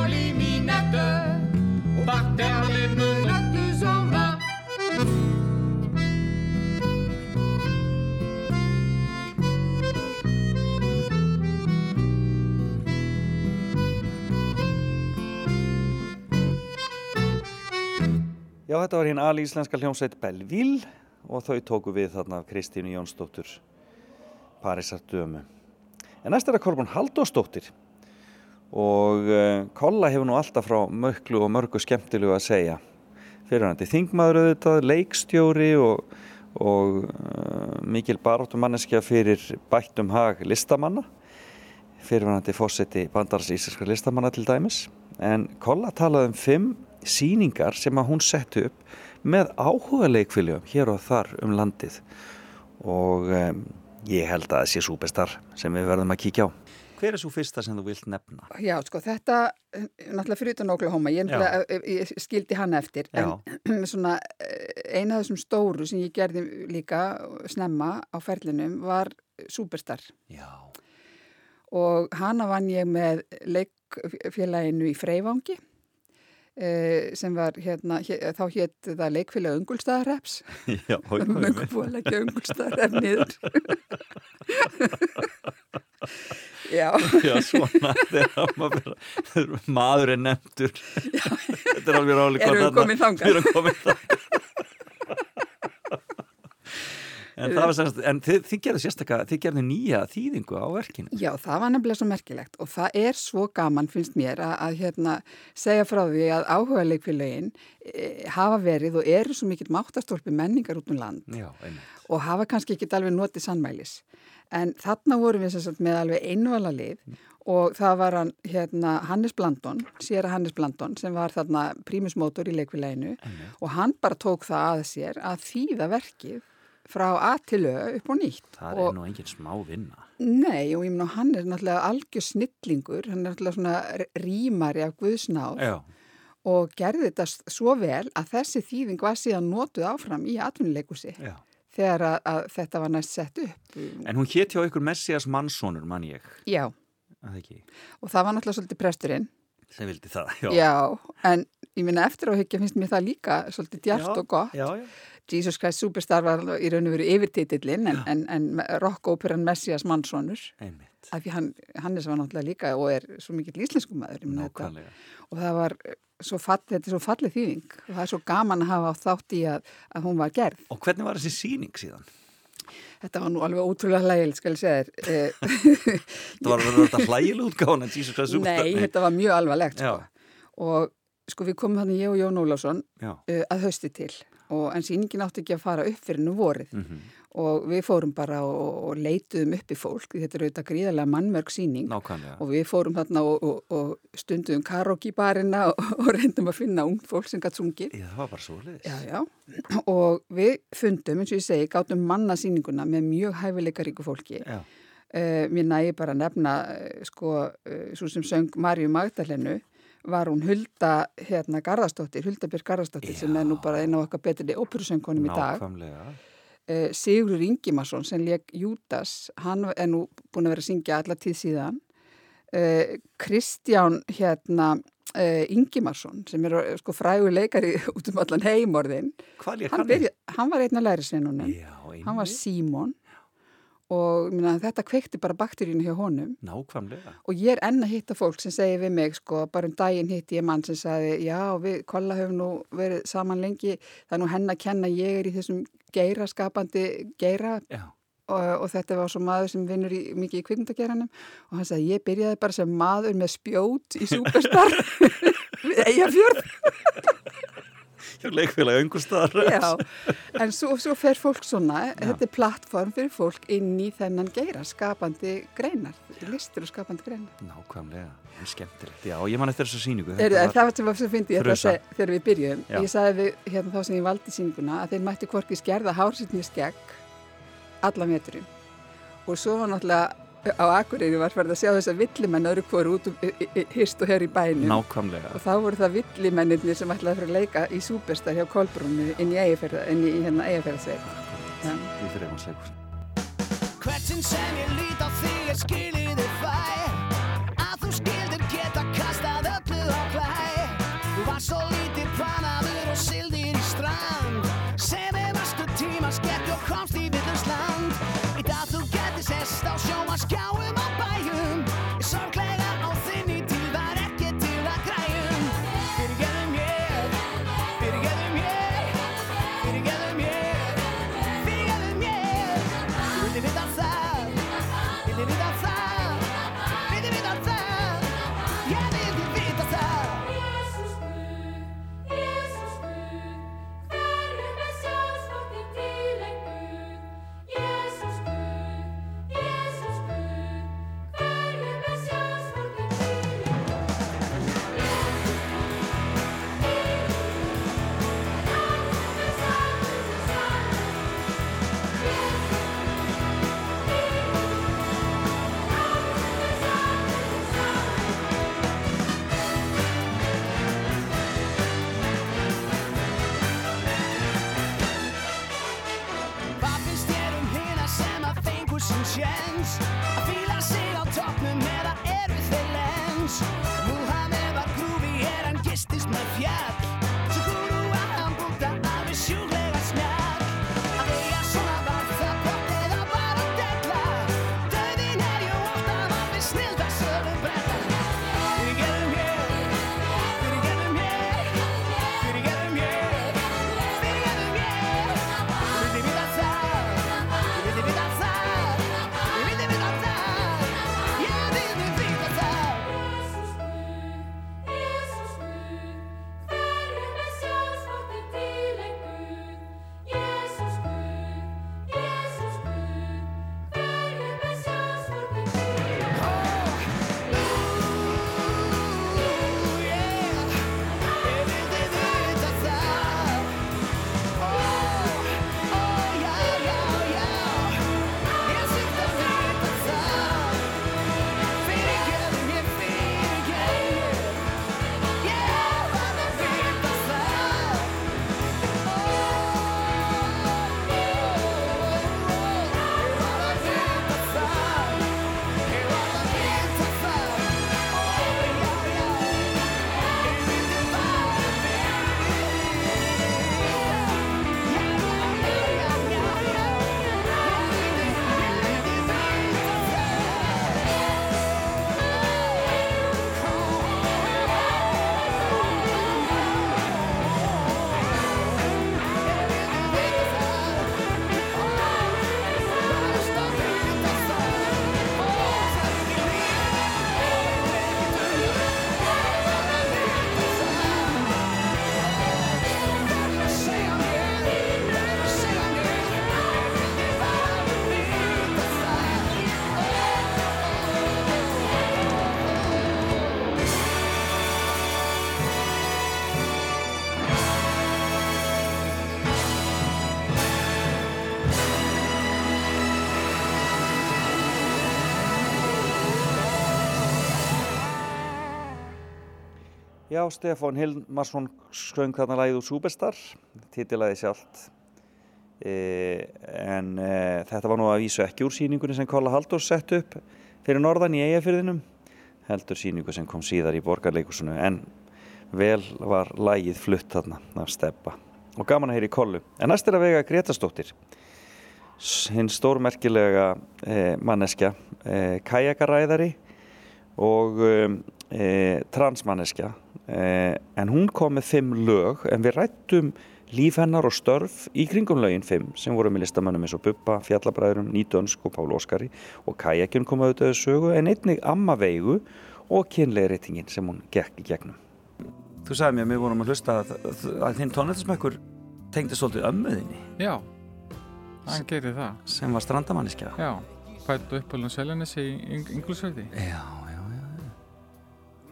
Speaker 1: Já, þetta var hinn alíslenska hljómsveit Belvíl og þau tóku við þarna af Kristínu Jónsdóttur Parísar dömu. En næst er það Kolbjörn Haldósdóttir og uh, Kolla hefur nú alltaf frá möklu og mörgu skemmtilegu að segja. Fyrir hann til þingmaður auðvitað, leikstjóri og, og uh, mikil baróttum manneskja fyrir bættum hag listamanna. Fyrir hann til fósetti bandars íslenskar listamanna til dæmis. En Kolla talaði um fimm síningar sem að hún setti upp með áhuga leikfylgjum hér og þar um landið og um, ég held að það sé súbestar sem við verðum að kíkja á. Hver er svo fyrsta sem þú vilt nefna?
Speaker 9: Já, sko, þetta, eh, náttúrulega fyrir utan Oklahoma, ég, eh, ég skildi hann eftir,
Speaker 1: Já.
Speaker 9: en svona eh, eina af þessum stóru sem ég gerði líka snemma á ferlinum var Superstar
Speaker 1: Já.
Speaker 9: og hana vann ég með leikfélaginu í Freyvangi eh, sem var hérna, hér, þá hétt það leikfélag Ungulstaðarreps,
Speaker 1: Já,
Speaker 9: mjög búið að leggja Ungulstaðarrep niður. Já.
Speaker 1: Já, svona maður, maður er nefndur. Þetta er alveg
Speaker 9: Erum við
Speaker 1: erum komin þangað En það var semst, en þið, þið gerðu sérstakka, þið gerðu nýja þýðingu á verkinu.
Speaker 9: Já, það var nefnilega svo merkilegt og það er svo gaman finnst mér að, að hérna, segja frá því að áhuga leikfélagin e, hafa verið og eru svo mikill máttastólpi menningar út um land
Speaker 1: Já,
Speaker 9: og hafa kannski ekki alveg notið sannmælis. En þarna vorum við sagt með alveg einvala lið og það var hann, hérna, Hannes Blandon, sér Hannes Blandon sem var þarna prímusmótor í leikfélaginu og hann bara tók það að sér að þýða verkið frá A til Ö upp og nýtt.
Speaker 1: Það er nú engin smá vinna.
Speaker 9: Nei, og ég meina hann er náttúrulega algjör snillingur, hann er náttúrulega svona rýmari af Guðsnáð
Speaker 1: Já,
Speaker 9: og gerði þetta svo vel að þessi þýðing var síðan notuð áfram í atvinnuleikusi
Speaker 1: já.
Speaker 9: þegar að, að þetta var næst sett upp.
Speaker 1: En hún hétt hjá ykkur Messias Manssonur, mann ég,
Speaker 9: Já,
Speaker 1: að það ekki,
Speaker 9: og það var náttúrulega svolítið presturinn.
Speaker 1: sem vildi það.
Speaker 9: Já, en ég meina eftir á hyggja finnst mér það líka svolítið djart
Speaker 1: Já,
Speaker 9: og gott.
Speaker 1: Já, já.
Speaker 9: Jesus Christ Superstar var í raun og veru yfirtitillin en, en, en rock-óperan Messias Mannssonur.
Speaker 1: Einmitt.
Speaker 9: Af því hann, Hannes var náttúrulega líka og er svo mikill íslenskum maður. og það var eh, svo fall, þetta er svo fallið þýðing og það er svo gaman að hafa þátt í að, að hún var gerð.
Speaker 1: Og hvernig var þessi síning síðan?
Speaker 9: Þetta var nú alveg ótrúlega hlægileg, skal ég segja þér. Eh,
Speaker 1: Það var verið þetta hlægileg útgáðan en Jesus Christ Superstar.
Speaker 9: Nei, þetta var mjög alvarlegt sko. og sko við komum þannig ég og Jón Ólásson uh, að hausti til og en sýningin átti ekki að fara upp fyrir nú vorið
Speaker 1: Mhm.
Speaker 9: og við fórum bara og, og leituðum upp í fólk, þetta er auðvitað gríðarlega mannmörg sýning
Speaker 1: Nákvæmlega.
Speaker 9: og við fórum þarna og, og, og stundum karaoke barina og, reyndum að finna ung fólk sem gætt sungið.
Speaker 1: Já, það var bara svo leiðis.
Speaker 9: Já, já, og við fundum, eins og ég segi, gátum manna sýninguna með mjög hæfileikaríku fólki.
Speaker 1: Já.
Speaker 9: Uh, mér nægi bara að nefna, uh, sko, uh, svo sem söng Marju Magdalenu, var hún Hulda, hérna, Garðarsdóttir, Huldabjörg Garðarsdóttir, sem er nú bara eina af okkar betri óperusöngunum í dag. Uh, Sigurður Ingimarsson sem leik Júdas, hann er nú búin að vera að syngja alla tíð síðan. Uh, Kristján hérna uh, Ingimarsson sem er sko frægur leikari út um allan heimorðin. Hann,
Speaker 1: hann
Speaker 9: hann var einn af lærisveinunum,
Speaker 1: Já,
Speaker 9: hann var
Speaker 1: einmitt.
Speaker 9: Og minna, þetta kveikti bara bakterínu hjá honum.
Speaker 1: Nákvæmlega.
Speaker 9: og ég er enn að hitta fólk sem segir við mig sko, bara um daginn hitti ég mann sem sagði já, við kolla höfum nú verið saman lengi, það er nú henn að kenna ég er í þessum geira. Skapandi geira og, og þetta var svo maður sem vinnur í, mikið í kvikmyndageranum og hann sagði ég byrjaði bara sem maður með spjót í Superstar við Eyjafjörð
Speaker 1: Hjá leikfélagi öngustar.
Speaker 9: Já, en svo, svo fer fólk svona, þetta er plattform fyrir fólk inn í þennan geira, skapandi greinar, listur og skapandi greinar.
Speaker 1: Nákvæmlega. En skemmtilegt. Já, ég man eftir þessu sýningu.
Speaker 9: Er, er, það var sem var svo fyndi ég að segja þegar við byrjuðum.
Speaker 1: Já.
Speaker 9: Ég sagði við hérna þá sem ég valdi sýninguna að þeir mætti hvorki skerða hársittni skegg alla meturinn. Og svo var náttúrulega á Akureyri var farið að sjá þess að villimenn öðru hvoru út um í- hyrst og hér í bænum.
Speaker 1: Nákvæmlega.
Speaker 9: Og þá voru það villimennirnir sem ætlaði að fara að leika í Súberstar hjá Kolbrúnu inn í Eyjafjörða, inn í hérna
Speaker 1: fyrir.
Speaker 10: Hvert sinn sem ég lít á þig er skilið þig fæ Að þú skildir geta kastað öllu á klæ Þú var svo lítir
Speaker 1: Já, Stefán Hilmarsson söng þarna lagið úr Superstar, titilaði sjálft. E, en e, þetta var nú að vísu ekki úr síningunni sem Kolla Halldórs sett upp fyrir norðan í eigafyrðinum, heldur síningu sem kom síðar í borgarleikusinu, en vel var lagið flutt þarna af Steppa. Og gaman að heyra í Kollu. En næst er að vega Gretastóttir, hinn stórmerkilega e, manneskja, e, kajakaræðari og e, transmanneskja Eh, en hún kom með fimm lög en við rættum líf hennar og störf í kringum lögin fimm sem voru með listamannum eins og Bubba, Fjallabræðurum, Nýdönsk og Pál Óskari og Kajakjun kom auðvitað sögu en einnig Amma Veigu og kynleiritingin sem hún gekk í gegnum. Þú sagði mér að við vorum að hlusta að, að þinn tónættismekkur tengdi svolítið ömmuðinni.
Speaker 11: Já, hann gerir það.
Speaker 1: Sem var strandamanniska.
Speaker 11: Já, fættu upp alveg seljanissi í Inglisverði.
Speaker 1: Já,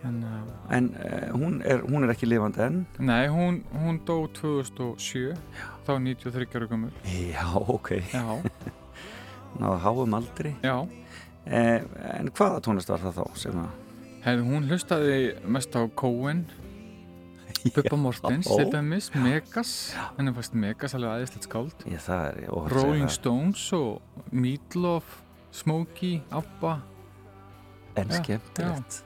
Speaker 11: En, uh,
Speaker 1: en uh, hún, er, hún er ekki lifandi enn?
Speaker 11: Nei, hún, hún dó 2007, Já. þá 93 ára gömur.
Speaker 1: Já, ok.
Speaker 11: Já.
Speaker 1: Náðu háum aldri.
Speaker 11: Já.
Speaker 1: Eh, en hvaða tónlist var það þá sem að?
Speaker 11: Hefði hún hlustaði mest á Cohen, Bubba Mortens, til dæmis, Megas, henni fannst Megas alveg aðeinslegt skáld.
Speaker 1: Ég, það er,
Speaker 11: Rolling Stones og Meatloaf, Smokey, Abba.
Speaker 1: En skemmtilegt.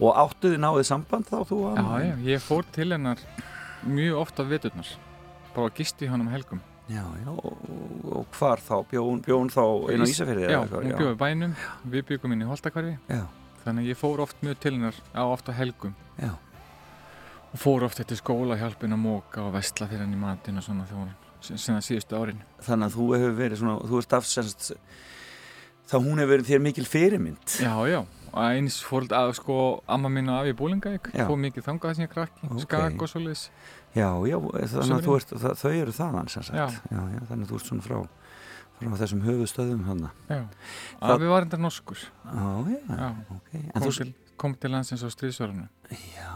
Speaker 1: Og áttuði náðið samband þá þú að?
Speaker 11: Já, já, ég fór til hennar mjög ofta veturnar, bara gist í hann um helgum.
Speaker 1: Já, já, og, hvar þá? Bjón, bjón þá einu á Ísafjörði?
Speaker 11: Já, hún bjóði bænum, við byggum inn í Holtakvarfi, þannig að ég fór oft mjög til hennar á ofta helgum.
Speaker 1: Já.
Speaker 11: Og fór oft eftir skóla hjálpin að móka og vestla fyrir henni matinn og svona þjóðan, sem það síðustu árin.
Speaker 1: Þannig að þú hefur verið svona, þú ert afsennst, þá hún hefur verið þér mikil fyrirmynd.
Speaker 11: Já, já og eins fór að sko amma mín og afi í Búlingavík fóð mikið þangað sem ég krakki okay. skak og svoleiðis.
Speaker 1: Já, já, þannig að ert, það, þau eru þaðan sem sagt. Já. Já, já, þannig að þú ert svona frá frá þessum höfustöðum hann
Speaker 11: Já, afi var endar norskur.
Speaker 1: Já, já, ok.
Speaker 11: Kom, þú... til, kom til landsins á stríðsvörðinu
Speaker 1: Já.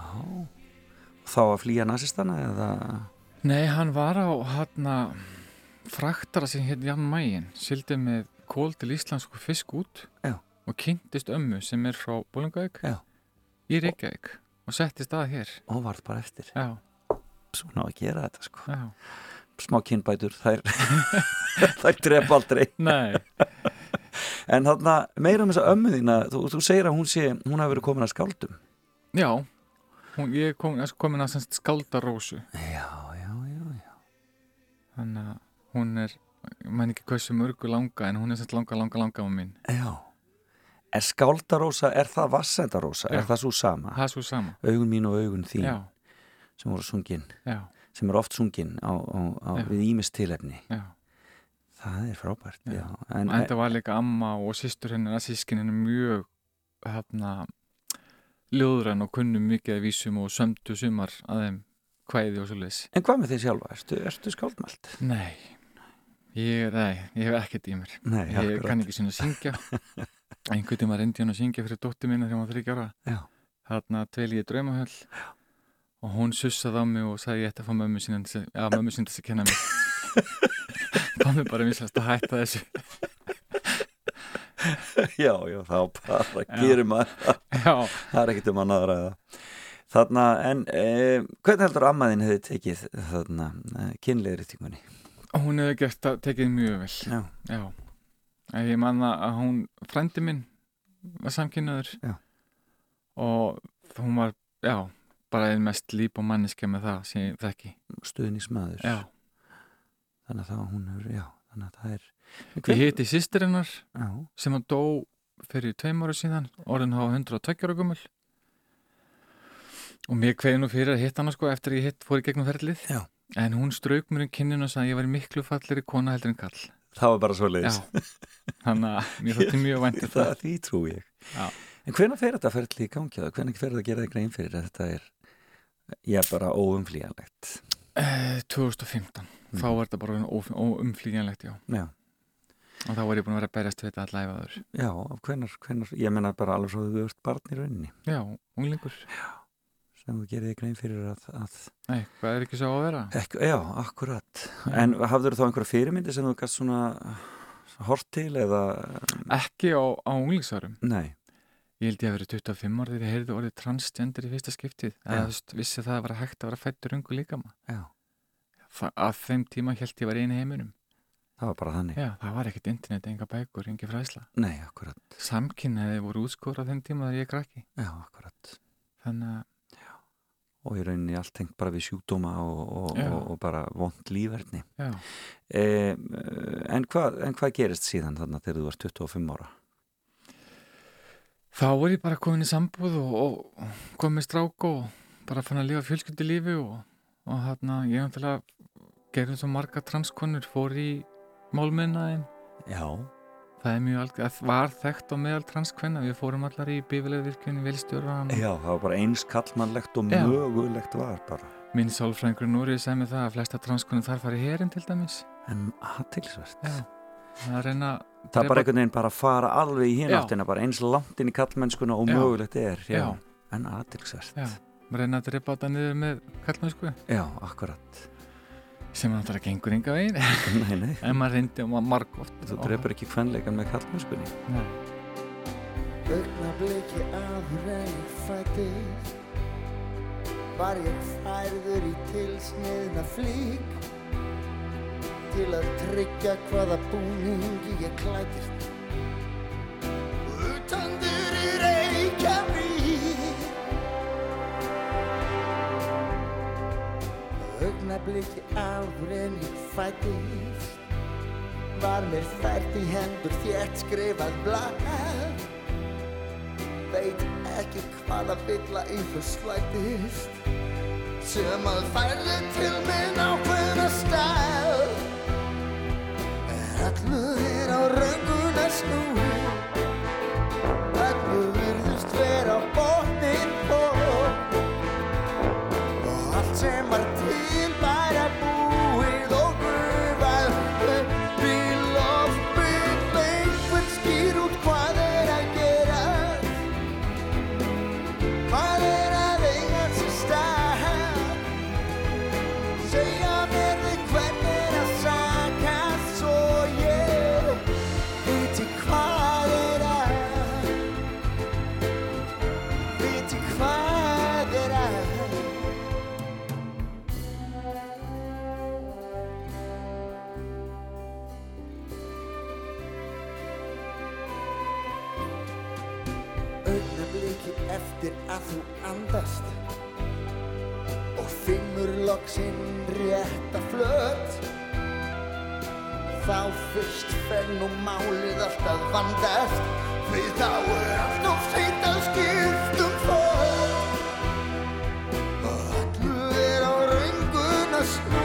Speaker 1: Þá að flýja nazistana eða?
Speaker 11: Nei, hann var á hann að fraktara sem hétt Jan Mægin sildi með kól til íslensku fisk út.
Speaker 1: Já
Speaker 11: og kynntist ömmu sem er frá Bólingavík í Reykjavík og settist að hér.
Speaker 1: Og varð bara eftir.
Speaker 11: Já.
Speaker 1: svona að gera þetta sko.
Speaker 11: Já.
Speaker 1: smá kynbætur þær, þær dref aldrei. En þarna meira um þessa ömmu þína þú, þú segir að hún sé, hún hafi verið komin að skáldum.
Speaker 11: Já, hún, ég er komin, komin að skáldarósu
Speaker 1: Já, já, já, já.
Speaker 11: Þannig að hún er maður ekki hversu mörgu langa en hún er semst langa, langa, langa á minn.
Speaker 1: Já Er skáldarósa, er það vassendarósa? Er það svo sama?
Speaker 11: Það er svo sama.
Speaker 1: Augun mín og augun þín
Speaker 11: Já.
Speaker 1: sem voru sungin,
Speaker 11: Já.
Speaker 1: sem eru oft sungin á, á, á við ímistilefni.
Speaker 11: Já.
Speaker 1: Það er frábært.
Speaker 11: Já. En, þetta var líka amma og sýstur hennar að sískin hennar mjög hérna ljóðrann og kunnum mikið að vísum og sömdu sumar að þeim hvæði og svo leiðis.
Speaker 1: En hvað með því sjálfa? Ertu, ertu skáldmælt?
Speaker 11: Nei. Ég, nei, ég hef ekkert í mér.
Speaker 1: Nei,
Speaker 11: ég kann ekki svona syngja einhvern tíma reyndi hann að syngja fyrir dótti mína þegar hann var þryggjara þarna tveil ég draumahöll. Já. og hún sussaði á mig og sagði ég ætti að fá mömmu sín að mömmu sín þess að kenna mig mér bara mislast að hætta þessu.
Speaker 1: Já, já, þá bara gerir maður það. Er ekkert um að náður að þarna, en eh, hvernig heldur ammaðin hefði tekið þarna eh, kynleiri tíkunni?
Speaker 11: Hún hefði gert að tekið mjög vel.
Speaker 1: Já,
Speaker 11: já Ég manna að hún, frendi minn var samkynnaður
Speaker 1: já.
Speaker 11: og hún var, já, bara einn mest líp og manniska með það sem ég þekki.
Speaker 1: Stuðnismæður.
Speaker 11: Já.
Speaker 1: Þannig að það hún er, já, þannig að það er...
Speaker 11: Ég hitti sýstirinnar sem var dó fyrir tveim ára síðan, orðin hafa 120 ára gummul og mér kveði nú fyrir að hitta hana sko eftir ég hitt fór í gegnum ferlið.
Speaker 1: Já.
Speaker 11: En hún strauk mér um kinninu og sagði að ég var miklu fallir í kona heldur en kall
Speaker 1: það var bara svo leiðis
Speaker 11: þannig að mér þótti mjög væntir
Speaker 1: það því trú ég.
Speaker 11: Já.
Speaker 1: en hvernig fer þetta ferli í gangi það? hvernig fer þetta að gera þig grein fyrir þetta er ég er bara óumflíjanlegt
Speaker 11: eh, 2015 mm. þá er þetta bara óumflíjanlegt já.
Speaker 1: já.
Speaker 11: Og þá var ég búin að vera að berjast við þetta allæfaður
Speaker 1: já, hvernig, hvernig, ég menna bara alveg svo að þú ert barn í rauninni.
Speaker 11: Já, unglingur.
Speaker 1: Já sem þú gerir þig grein fyrir að, að
Speaker 11: Nei, hvað er ekki svo að vera?
Speaker 1: Ekki, já, akkurat. Já. En hafður þá einhverja fyrirmyndi sem þú gæst svona hort til eða?
Speaker 11: Ekki á, á unglingsarum
Speaker 1: Nei.
Speaker 11: Ég held ég að vera 25 ára þegar ég heyrði orðið transgender í fyrsta skiptið.
Speaker 1: Já.
Speaker 11: eða þú vissi það að vera hægt að vera fættur ungu líka
Speaker 1: Já.
Speaker 11: að þeim tíma held ég var einu heiminum.
Speaker 1: Það var bara þannig.
Speaker 11: Já, það var ekkert internet, enga bækur, enga fræsla
Speaker 1: Nei, akkurat.
Speaker 11: Samkynniði voru útskóra á þeim tíma þegar ég krakki.
Speaker 1: Já, akkurat.
Speaker 11: Þannig að
Speaker 1: og í rauninni allt tengt bara við sjúkdóma og, og, og, og bara vond lífverðni
Speaker 11: Já.
Speaker 1: e, en, hvað, en hvað gerist síðan þarna þegar þú varst 25 ára?
Speaker 11: Þá er ég bara komin í sambúð og, komin með strák og bara fann að lifa fjölskyldi lífi og, og hérna ég náttúrulega gerði svo marga transkonur, fór í málmennaðin.
Speaker 1: Já.
Speaker 11: Það er mjög alg, það var þekkt á meðal transkvenna, við fórum allar í bífilegvirkjunni, velstjóran.
Speaker 1: Já, það var bara eins kallmannlegt og mögulegt var bara.
Speaker 11: Minn sálfræðingur Núrið sagði mig það að flesta transkonur þar fari hérinn til dæmis.
Speaker 1: En aðtilsvert.
Speaker 11: Já, það er reyna...
Speaker 1: Það er bara einhvern veginn bara að fara alveg í hináttina, bara eins langt inn í kallmennskuna og
Speaker 11: Já.
Speaker 1: mögulegt er. Já.
Speaker 11: Já.
Speaker 1: En aðtilsvert.
Speaker 11: Já, reyna að drepa þetta niður með kallmennsku.
Speaker 1: Já, akkurat.
Speaker 11: Sem náttúrulega gengur enga veginn.
Speaker 1: Nei, nei.
Speaker 11: En maður reyndi og maður margótt.
Speaker 1: Þú drefur ekki kvenleikan með kallmennskunni.
Speaker 11: Nei.
Speaker 12: Augnabliki ég fættist Var ég færður í tilsniðna flík Til að tryggja hvaða búningi ég klætist Augnabliki áður en ég fættist Var mér fært í hendur þétt skrifað blað. Veit ekki hvaða bylla einhver slættist. Sem að færði til minn ákveðna stæl en allu er á raunguna snúi andast. Og finnur loksinn rétta flöt. Þá fyrst fer nú málið alltaf vandast. Því þá er allt of seint að skiptum fót og allu er á raunguna snúið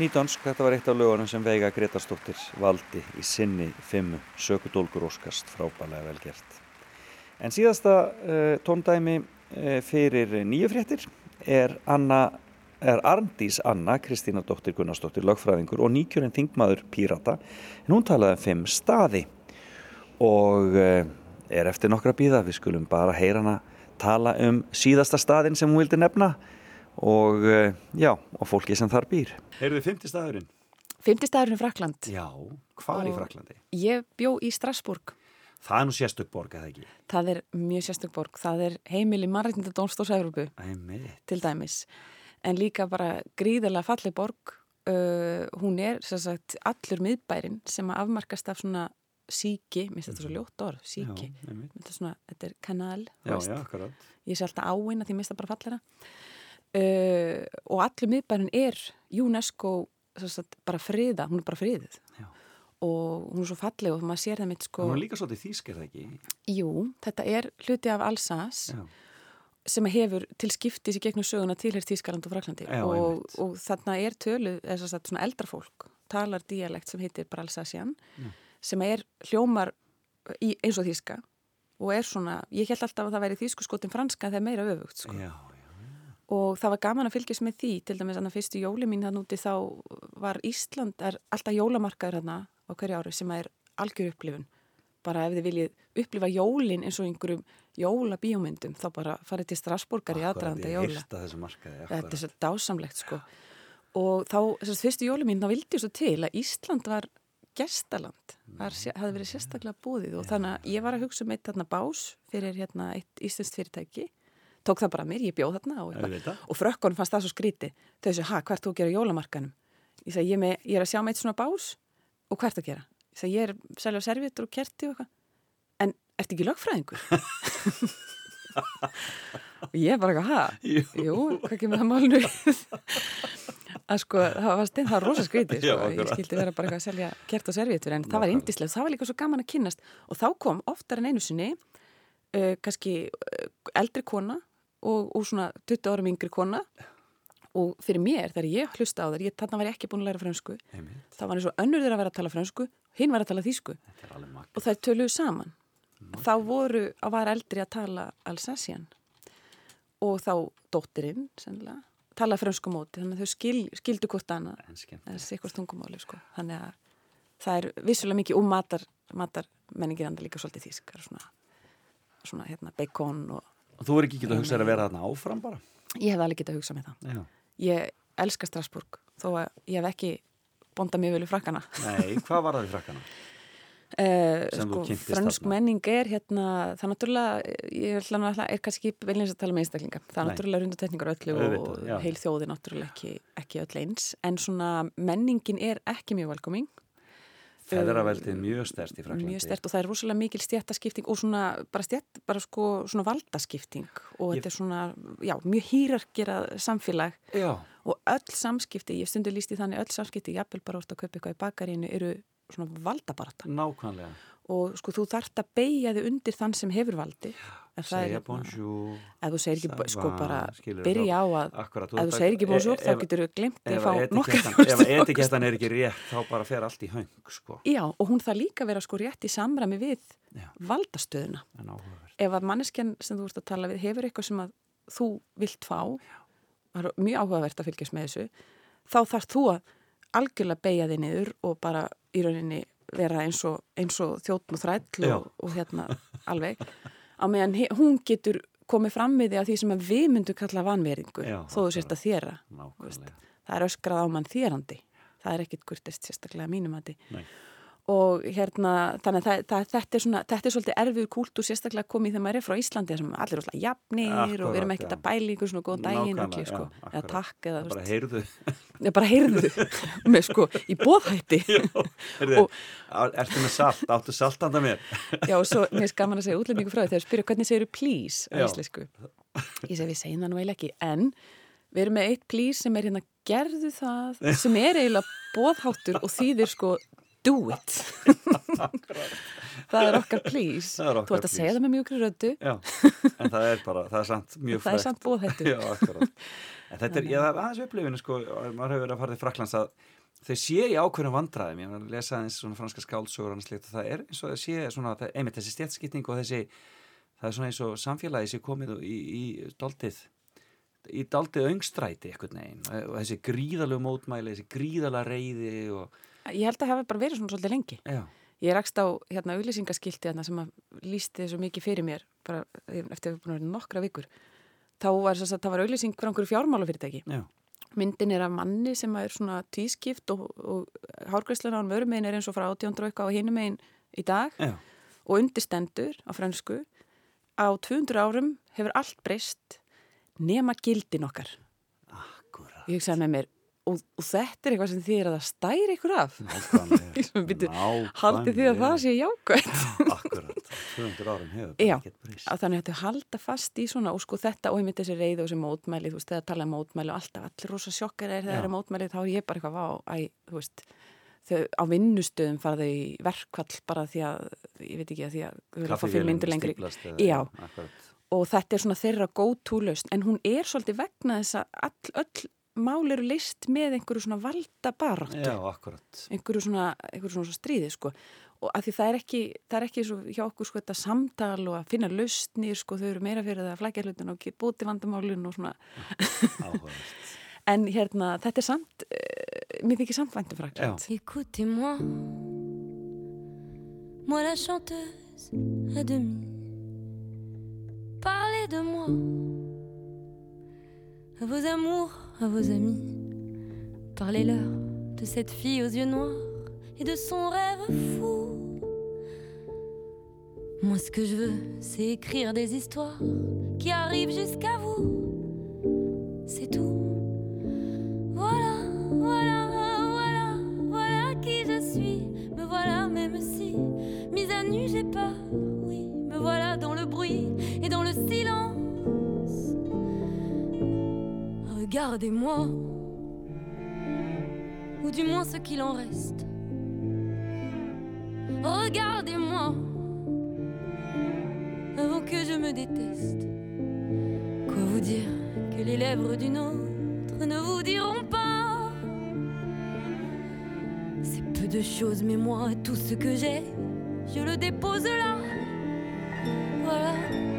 Speaker 1: Nýdansk, þetta var eitt af lögunum sem Veiga Gretarsdóttir valdi í sinni fimmu sökudólgur óskast frábælega vel gert. En síðasta uh, tóndæmi uh, fyrir nýju fréttir er Anna er Arndís Anna, Kristína dóttir Gunnarsdóttir, lögfræðingur og nýkjörinn þingmaður Pírata. En hún talaði um fimm staði og eh, er eftir nokkra bíða. Við skulum bara heyra hana tala um síðasta staðin sem hún vildi nefna og eh, já, og fólki sem þar býr. Heyrðu fymti staðurinn?
Speaker 13: Fymti staðurinn Frakland.
Speaker 1: Já, hvar í
Speaker 13: Og-
Speaker 1: Fraklandi?
Speaker 13: Ég bjó í Strasbourg.
Speaker 1: Það er nú sérstök borg, eða ekki?
Speaker 13: Það er mjög sérstök borg. Það er heimili mannreitnda Dómstórs Európu
Speaker 1: Æmi.
Speaker 13: til dæmis. En líka bara gríðarlega falleg borg. Uh, hún er sem sagt allur miðbærin sem að afmarkast af svona síki, mér finnst þetta svo ljótt orð, síki.
Speaker 1: Mhm. Já.
Speaker 13: Þetta er svona, þetta er kanal,
Speaker 1: Já,
Speaker 13: veist.
Speaker 1: já, akkurat.
Speaker 13: Ég sé alltaf áinn að því mér finnst það bara fallera. Uh, og allur miðbærin er UNESCO sagt, bara friða, hún er bara friðið.
Speaker 1: Já.
Speaker 13: Og hún er svo falleg og maður sér það mitt sko...
Speaker 1: Hún er líka svolítið þýsk, er það ekki?
Speaker 13: Jú, þetta er hluti af Alsace
Speaker 1: Já.
Speaker 13: sem hefur til skiptis í gegnum söguna tilheyr Þískaland og Fraklandi og, og þarna er tölu, þess að svona eldra fólk talar dialekt sem heitir bara Alsacian
Speaker 1: Já.
Speaker 13: sem er hljómar í, eins og þíska og er svona, ég held alltaf að það væri þýsku skotin franska en það er meira öfugt sko.
Speaker 1: Já,
Speaker 13: og það var gaman að fylgjast með því til dæmis að fyrstu jóli mín þann úti þá var Ísland, er alltaf jólamarkaður hérna á hverju ári sem er algjör upplifun. Bara ef þið viljið upplifa jólin eins og einhverjum jólabíómyndum þá bara farið til Strasburgar í aðdraðanda jóla.
Speaker 1: markaði.
Speaker 13: þetta er svo dásamlegt sko. Og þá, þess að fyrstu jóli mín þá vildi ég svo til að Ísland var gestaland, var, hafði verið sérstaklega búðið og þannig að ég var að hugsa um eitt þarna bás fyrir hérna eitt íslenskt fyrirtæki tók það bara mér, ég bjóð þarna og, og frökkunum fannst það svo skríti þau þessu, ha, hvert þú á jólamarkanum ég sagði, ég, ég er að sjá með eitt svona bás og hvert að gera ég sagði, ég er selja servietur og kerti og eitthvað en ertu ekki lögfræðingur? og ég bara ha?
Speaker 1: Jú.
Speaker 13: Jú, hvað kemur það málnu? að sko, það var stein, það var rosa skrítið
Speaker 1: Já,
Speaker 13: sko. ég skildi vera bara eitthvað að selja kert og servietur en það var indislegt, það var líka svo gaman að kynnast og þá kom oftar en einu sinni uh, kannski uh, eldri kona og, og svona 20 árum yngri kona. Og fyrir mér, þegar ég hlusta á þær ég, þarna var ég ekki búin að læra fransku það var eins og önnur þeirra að vera að tala fransku hinn var að tala
Speaker 1: makk.
Speaker 13: og þær töluðu saman. Þá voru að var eldri að tala Alsacian og þá dóttirinn sennilega, tala fransku móti þannig að þau skil, skildu hvort annað. Eða sikkert tungumáli sko. þannig að það er vissulega mikið um matar, matar menningir anda líka svolítið það er svona, svona hérna, bacon og
Speaker 1: Og þú er ekki getað að hugsa þér að vera þarna áfram bara?
Speaker 13: ég hef alveg getað að hugsa með það
Speaker 1: Já.
Speaker 13: ég elska Strasbourg þó að ég hef ekki bondað mjög vel í frakkana
Speaker 1: Nei, hvað var það í frakkana?
Speaker 13: Uh, sko, fransk menning er hérna, það náttúrulega, ég ætla náttúrulega, er kannski veljins að tala með einstaklinga, það er
Speaker 1: Nei.
Speaker 13: náttúrulega rundatekningar öllu
Speaker 1: Auðvitað, já.
Speaker 13: og heil þjóði náttúrulega ekki, ekki öll eins, en svona menningin er ekki mjög velkoming.
Speaker 1: Feðraveldið mjög stærst í Fraklandi.
Speaker 13: Mjög stert og það er rosalega mikil stjættaskipting og svona, bara stjætt, bara sko, svona valdaskipting og
Speaker 1: Ég-
Speaker 13: þetta er svona, já, mjög hýrargerað samfélag
Speaker 1: Já.
Speaker 13: og öll samskipti, ég stundu líst í þannig, öll samskipti, jafnvel bara orðið að kaupa eitthvað í bakarínu, eru svona valdabarata
Speaker 1: Nákvæmlega.
Speaker 13: Og sko þú þarft að beigja þig undir þann sem hefur valdi það
Speaker 1: Segja
Speaker 13: hérna-
Speaker 1: bonjour.
Speaker 13: ef þú segir ekki, sko bara byrja á að ef þú segir ekki bonjour þá getur þú glemt að fá nokkar
Speaker 1: Ef etikettan er ekki rétt þá bara fer allt í höng sko.
Speaker 13: Já, og hún þarf líka vera sko rétt í samræmi við
Speaker 1: Já.
Speaker 13: valdastöðuna ef að manneskjan sem þú ert að tala við hefur eitthvað sem að þú vilt fá það er mjög áhugavert að fylgjast með þessu þá þarf þú að algjörlega beigja þig niður og bara í rauninni vera eins og, eins og þjóttn og þræll og, og hérna alveg. Á meðan hún getur komið fram við því að því sem að við myndum kalla vanveringu
Speaker 1: Já,
Speaker 13: þó þú sért að þéra það er öskrað á mann þérandi. Það er ekkit kurtist sérstaklega mínum að
Speaker 1: Nei.
Speaker 13: Og hérna þannig að það, það, þetta, er svona, þetta er svolítið erfiður kúltúr sérstaklega komið þegar maður er frá Íslandi sem allir er alltaf jafnir og við erum ekkert að bæla ykkur svona góðan daginn
Speaker 1: Nákvæmlega,
Speaker 13: okay, sko,
Speaker 1: já,
Speaker 13: eða takk eða,
Speaker 1: Bara heyrðu.
Speaker 13: Bara heyrðu. Með sko í bóðhætti og
Speaker 1: ertu með salt, áttu salt handa mér?
Speaker 13: Já, og svo mér er gaman að segja útlendingu frá því þegar spyrja hvernig segir please? á íslensku. Ég segi við segjum það nú eiginlega ekki en við erum með eitt please sem er hérna gerðu það sem er eiginlega bóðháttur og þýðir sko do it. Það er okkar please.
Speaker 1: Er
Speaker 13: þú
Speaker 1: okkar
Speaker 13: ert að segja það með röddu.
Speaker 1: Já, en það er bara, það er samt mjög
Speaker 13: Það er samt.
Speaker 1: En þetta er, ég er aðeins upplifinu sko, maður hefur verið að fara til Fraklands að þau sé í ákveðnum vandræðum, ég var að lesa aðeins svona franska skáldsögur og slíkt og það er eins og það sé svona, það, einmitt þessi stjætskipting og þessi, það er svona eins og samfélagi sé komið í, í doltið í daldið öngstræti eitthvað neginn og þessi gríðalegu mótmæli, þessi gríðalega reyði og...
Speaker 13: Ég held að hafa bara verið svona svolítið lengi.
Speaker 1: Já.
Speaker 13: Ég rakst á hérna auðlýsingaskilti hérna sem að lísti svo mikið fyrir mér bara eftir að við búin að vera nokkra vikur. Þá var þess að það var auðlýsing fyrir einhverju fjármálafyrirtæki.
Speaker 1: Já.
Speaker 13: Myndin er af manni sem er svona tvískipt og, og hárgræslan á hann vörumegin er eins og frá átjóndra eitthvað á hinum megin í dag
Speaker 1: Já.
Speaker 13: og undirstendur á fransku á 200 árum hefur allt breyst nema gildin okkar.
Speaker 1: Akkurat.
Speaker 13: Ég hugsaði með mér og, og þetta er eitthvað sem þið er að stæri ykkur af. Haldið því að það sé jákvæmt.
Speaker 1: Akkurat, 200 árum hefur
Speaker 13: Já, að þannig að þetta halda fast í svona og sko þetta og ég myndi þessi reyð og þessi mótmæli, þú veist, þegar tala um mótmæli og alltaf allir rosa sjokkar er þegar það er mótmæli þá er ég bara eitthvað, vá, æ, þú veist þau á vinnustöðum þau í verkvall bara því að, ég veit ekki að því að þau vilja fá fimm
Speaker 1: Kaffivélin
Speaker 13: myndir lengri. Já,
Speaker 1: akkurat.
Speaker 13: og þetta er svona þeirra góð-túlaust en hún er svolítið vegna þess að öll mál eru list með einhverju svona valda baráttu
Speaker 1: Já, akkurat.
Speaker 13: einhverju svona, einhverju svona stríði sko. og að því það er ekki það er ekki svo hjá okkur sko þetta samtal og að finna lausnir sko, þau eru meira fyrir það að flækja hlutin og búti vandamálin og svona en hérna, þetta er samt uh, mér þykir samt væntum frækland
Speaker 14: Écoutez-moi, moi la chanteuse à demi. Parlez de moi, vos amours, à vos amis. Parlez-leur de cette fille aux yeux noirs et de son rêve fou. Moi, ce que je veux, c'est écrire des histoires qui arrivent jusqu'à vous. C'est tout. Voilà, voilà, voilà, voilà qui je suis. Me voilà, même si, mise à nu, j'ai peur. Oui, me voilà dans le bruit et dans le silence. Regardez-moi, ou du moins ce qu'il en reste. Regardez-moi, avant que je me déteste. Quoi vous dire que les lèvres d'une autre ne vous diront pas? C'est peu de choses, mais moi, tout ce que j'ai, je le dépose là. Voilà. Voilà,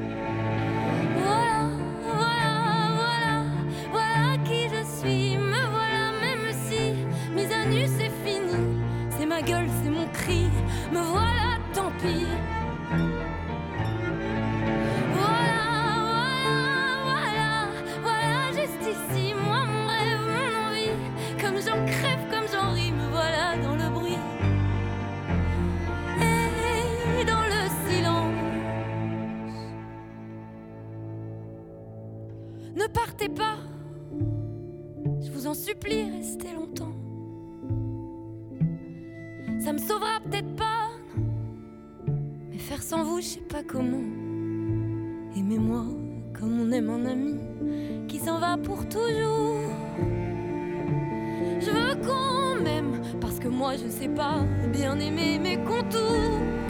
Speaker 14: je sais pas comment. Aimez-moi comme on aime un ami qui s'en va pour toujours. Je veux qu'on m'aime parce que moi je sais pas bien aimer mes contours.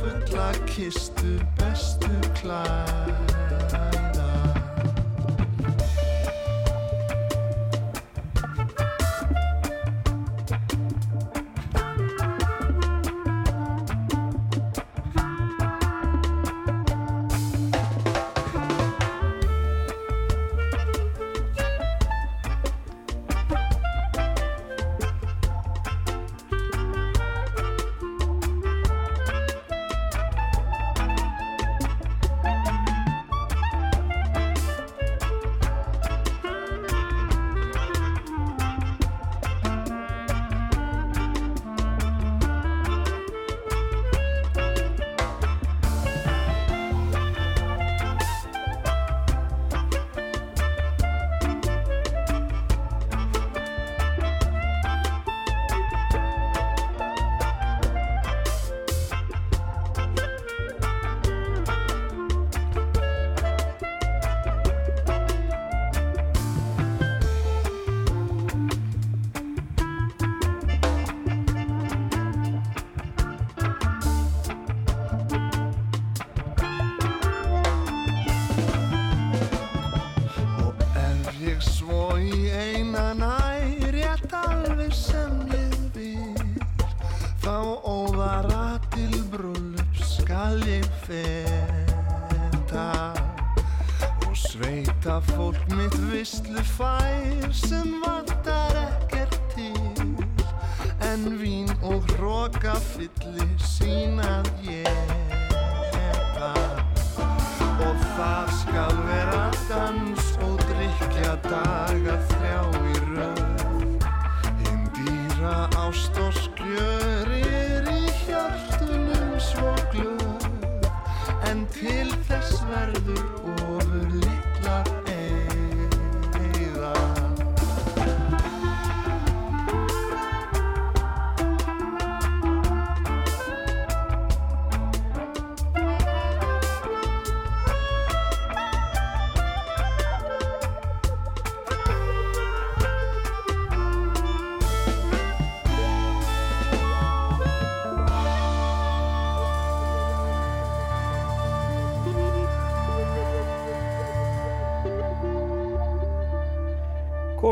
Speaker 15: Fulla kistu bestu klæða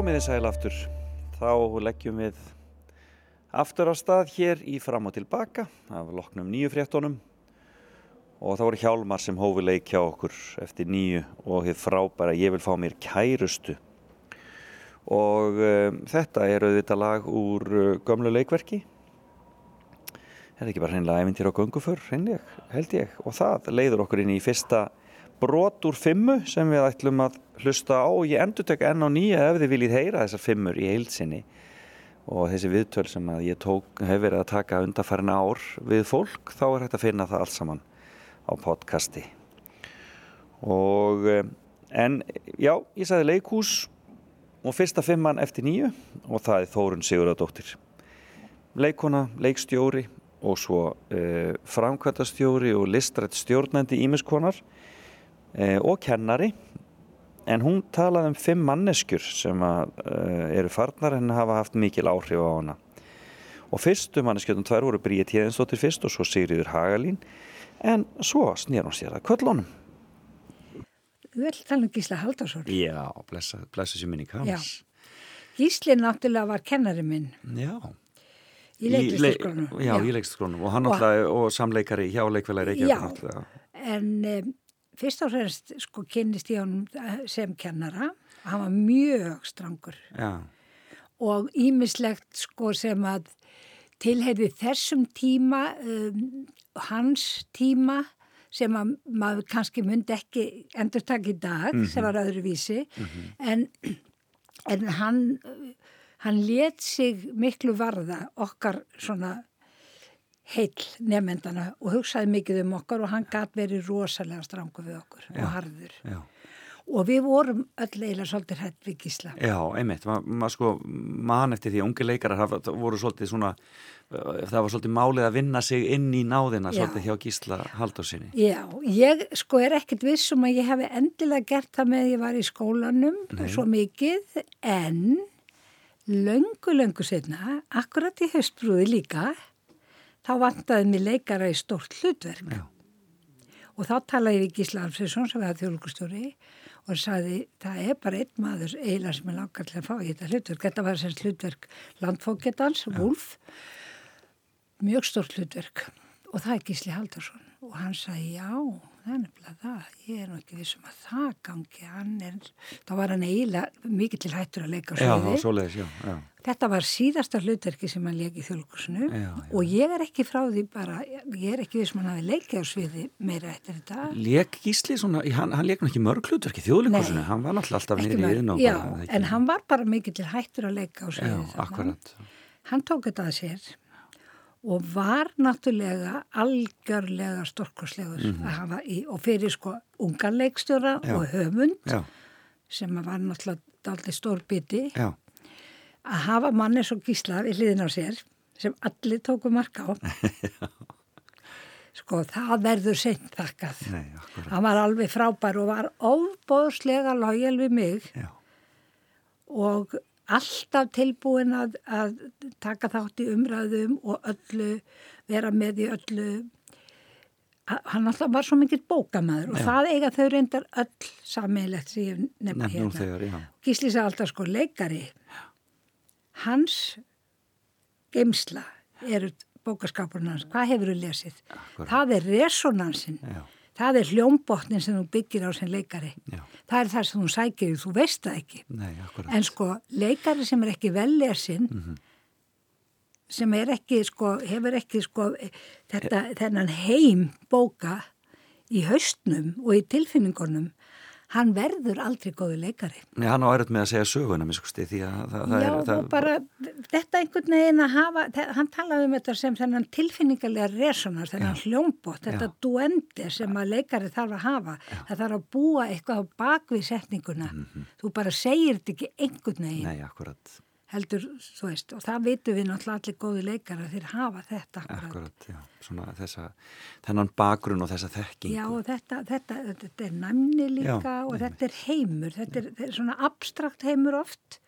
Speaker 1: Komið þið sæl aftur. Þá leggjum við aftur á stað hér í fram og tilbaka af loknum nýju fréttonum og það voru hjálmar sem hófi leik hjá okkur eftir nýju og þið frábæra ég vil fá mér kærustu. Og um, þetta er auðvitað lag úr uh, gömlu leikverki. Er það ekki bara hreinlega æfintýr á hreinlega, held ég og það leiður okkur inn í fyrsta brot úr fimmu sem við ætlum að hlusta á og ég endur tek enn á nýja ef þið viljið heyra þessar fimmur í heilsinni og þessi viðtöl sem að ég tók, hef verið að taka undarfærin ár við fólk, þá er hægt að finna það allt saman á podcasti. Og um, en já, ég sagði leikús og fyrsta fimmann eftir nýju og það er Þórun Sigurðardóttir. Leikona, leikstjóri og svo uh, framkvæmtastjóri og listrætt stjórnandi ímiskonar og kennari en hún talaði um fimm manneskjur sem að, uh, eru farnar en hafa haft mikil áhrif á hana og fyrstu manneskjöldum tvær voru Bríði Tíðinsdóttir fyrst og svo Sigriður Hagalín en svo snýr hún sér að köllunum
Speaker 16: Þú vil tala um Gísla Haldarsson.
Speaker 1: Já, blessa, blessa sér minning hans
Speaker 16: Já. Gísli náttúrulega var kennari minn
Speaker 1: Já.
Speaker 16: í leiklistaskólanum.
Speaker 1: Já, í leiklistaskólanum og hann náttúrulega og samleikari hjá leikfélagi
Speaker 16: Já. En um, fyrst og fremst sko kynnist ég honum eh, sem kennara. Hann var mjög strangur
Speaker 1: Já,
Speaker 16: og ímislegt sko sem að tilheyrði þessum tíma, um, hans tíma sem að maður kannski myndi ekki endur taka í dag
Speaker 17: Mhm.
Speaker 16: sem var öðruvísi en, en hann hann let sig miklu varða okkar svona heill nefnendana og hugsaði mikið um okkar og hann gæt verið rosalega strangu við okkur
Speaker 1: Já.
Speaker 16: og harður
Speaker 1: já.
Speaker 16: og við vorum öll eiginlega svolítið hætt við gísla
Speaker 1: Já, einmitt, maður ma, sko man eftir því að ungi leikarar það voru svolítið svona uh, það var svolítið málið að vinna sig inn í náðina
Speaker 16: Já.
Speaker 1: svolítið hjá Gísla Haldursinni
Speaker 16: Já, ég sko er ekkert viss um að ég hef endilega gert það með ég var í skólanum
Speaker 1: Nei.
Speaker 16: svo mikið en löngu, löngu setna, akkurat í höstbrúði líka, þá vantaði mér leikara í stórt hlutverk.
Speaker 1: Já.
Speaker 16: Og þá talaði við Gísla Alfredsson sem var þjóðlugustjóri og sagði það er bara einn maður eiginlega sem er langar til að fá í þetta hlutverk. Þetta var sem hlutverk landfóketans, Wolf, mjög stórt hlutverk og það er Gísli Haldarsson og hann sagði já, það er nefnilega það, ég er nú ekki vissum að það gangi, hann er, þá var hann eiginlega mikið til hættur að leika á
Speaker 1: Já, svoleiðis, já, já.
Speaker 16: Þetta var síðasta hlutverki sem hann leik í þjóðlugusinu
Speaker 1: Já,
Speaker 16: og ég er ekki frá því bara, ég er ekki vissum að hann hafi leikið á sviði meira eftir þetta.
Speaker 1: Lék Gísli svona, hann, hann lék nú ekki mörg hlutverki þjóðleikusinu, hann var náttúrulega alltaf niður í yðin og
Speaker 16: Já,
Speaker 1: bara, það
Speaker 16: en hann var bara mikið til hættur að leika á
Speaker 1: Já,
Speaker 16: sviði
Speaker 1: akkurat.
Speaker 16: Hann tók þetta að sér og var náttúrulega algjörlega stórkoslegur
Speaker 1: Mhm.
Speaker 16: að hafa í, og fyrir sko ungan leikstjóra
Speaker 1: Já.
Speaker 16: og höfund
Speaker 1: Já,
Speaker 16: sem var náttúrulega aldrei stór biti.
Speaker 1: Já,
Speaker 16: að hafa manni svo gísla við hliðin á sér sem allir tóku marka á. Sko það verður seint þakkað.
Speaker 1: Nei,
Speaker 16: hann var alveg frábær og var ofbóðslega lojal við mig. Og alltaf tilbúin að, að taka þátt í umræðum og öllu, vera með í öllu Ha- hann alltaf var svo mikill bókamæður og
Speaker 1: Já.
Speaker 16: það eiga þau reyndar öll sammeilegt sem ég
Speaker 1: nefnum
Speaker 16: hérna
Speaker 1: þegar,
Speaker 16: Gísli sagði alltaf sko leikari hans geimsla eru bókaskapurinn hans, hvað hefur þú lesið? Það er resonansin
Speaker 1: Já.
Speaker 16: Það er hljómbotnin sem þú byggir á sem leikari
Speaker 1: Já.
Speaker 16: það er það sem þú sækir þú veist það ekki
Speaker 1: Nei,
Speaker 16: en sko leikari sem er ekki vellesin
Speaker 1: Mhm.
Speaker 16: sem er ekki sko, hefur ekki sko þetta, þennan heim bóka í haustnum og í tilfinningunum hann verður aldrei góðu leikari
Speaker 1: Nei, hann á erut með að segja söguna mér skusti því að það, það
Speaker 16: Já,
Speaker 1: er það,
Speaker 16: og bara þetta einhvern veginn að hafa, þe- hann talaði um þetta sem þennan tilfinningarlega resonar, þennan hljómbott, þetta
Speaker 1: Já.
Speaker 16: duendi sem að leikari þarf að hafa. Það þarf að búa eitthvað á bakvið setninguna. Þú bara segir þetta ekki einhvern veginn.
Speaker 1: Nei, akkurat,
Speaker 16: heldur, þú veist, og það vitum við náttúrulega allir góði leikara, þeir hafa þetta. akkurat.
Speaker 1: akkurat, já svona þessa, þennan bakgrunn og þessa þekking
Speaker 16: Já, og þetta, þetta, þetta er næmni líka
Speaker 1: Já,
Speaker 16: og þetta er heimur, þetta er, þetta er svona abstrakt heimur oft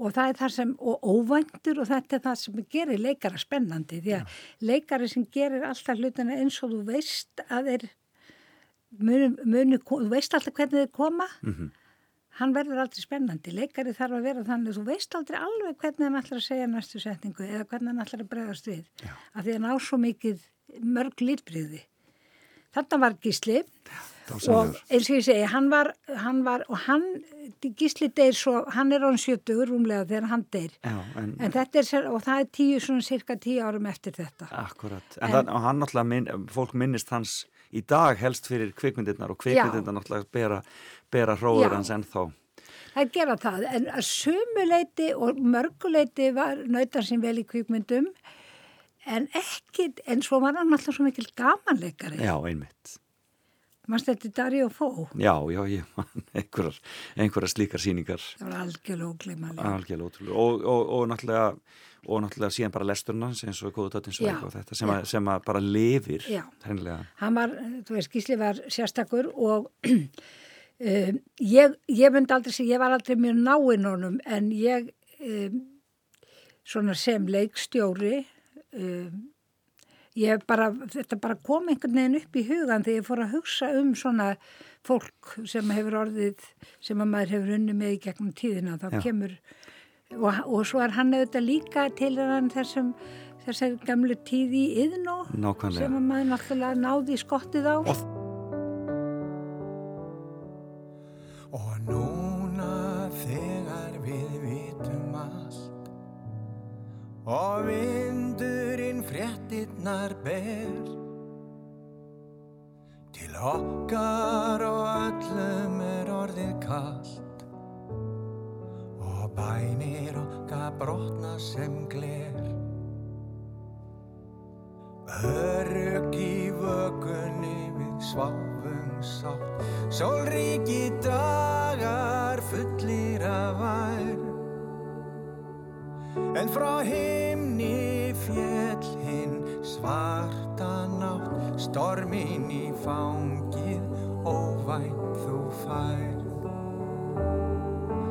Speaker 16: og það er það sem, og óvæntur og þetta er það sem gerir leikara spennandi því að leikari sem gerir alltaf hlutina eins og þú veist að þeir munu, munu, þú veist alltaf hvernig þeir koma
Speaker 1: Mhm.
Speaker 16: Hann verður aldrei spennandi. Leikari þarf að vera þannig, þú veist aldrei alveg hvernig hann ætlar að segja næstu setningu eða hvernig hann ætlar að bregðast við. Já. Af því hann á svo mikið mörg lítbriði. Þetta var Gísli og eins og ég segi, hann var, hann var og hann, Gísli deyr svo, hann er án 70 rúmlega þegar hann deyr.
Speaker 1: Já, en,
Speaker 16: En þetta er, og það er tíu, svona cirka tíu árum eftir þetta.
Speaker 1: akkurat en,
Speaker 16: En-
Speaker 1: það, og hann náttúrulega, minn, fólk minnist hans í dag helst fyrir kvikmyndirnar og kvikmyndirnar náttúrulega bera, bera hróður hans ennþá
Speaker 16: Það gera það, en að sumuleiti og mörguleiti var nautar sem vel í kvikmyndum, en ekki, en svo var hann alltaf svo mikil gamanleikari.
Speaker 1: Já, einmitt
Speaker 16: Mannst þetta Daríu Fó?
Speaker 1: Já, já, ég man einhverjar, einhverjar slíkar síningar
Speaker 16: Það var algjörlega ógleymanlega.
Speaker 1: algjörlega ótrúlega og, og, og náttúrulega og náttúrulega síðan bara lesturna eins og góðu tötins
Speaker 16: Já,
Speaker 1: og þetta sem, að, sem að bara lifir
Speaker 16: Já.
Speaker 1: hreinlega
Speaker 16: Hann var, þú veist, Gísli var sérstakur og um, ég, ég myndi aldrei segja, ég var aldrei mjög náinn honum en ég um, svona sem leikstjóri um, ég bara, þetta bara kom einhvern veginn upp í hugan þegar ég fór að hugsa um svona fólk sem hefur orðið, sem að maður hefur unni með í gegnum tíðina, þá
Speaker 1: Já.
Speaker 16: kemur og, og svo er hann auðvitað líka til hann þessum þessar gamlu tíð í yðnó sem að maður náttúrulega náði skottið á.
Speaker 18: Og núna þegar við vitum allt. Og vindurinn fréttinnar ber. Til okkar og öllum er orðið kallt Og bænir okkar brotna sem gler Örug í vökunni við sváfum sátt. Sólríki dagar fullir af vær En frá himni fjell hinn svarta nátt. Stormin í fangið óvænt þú fær.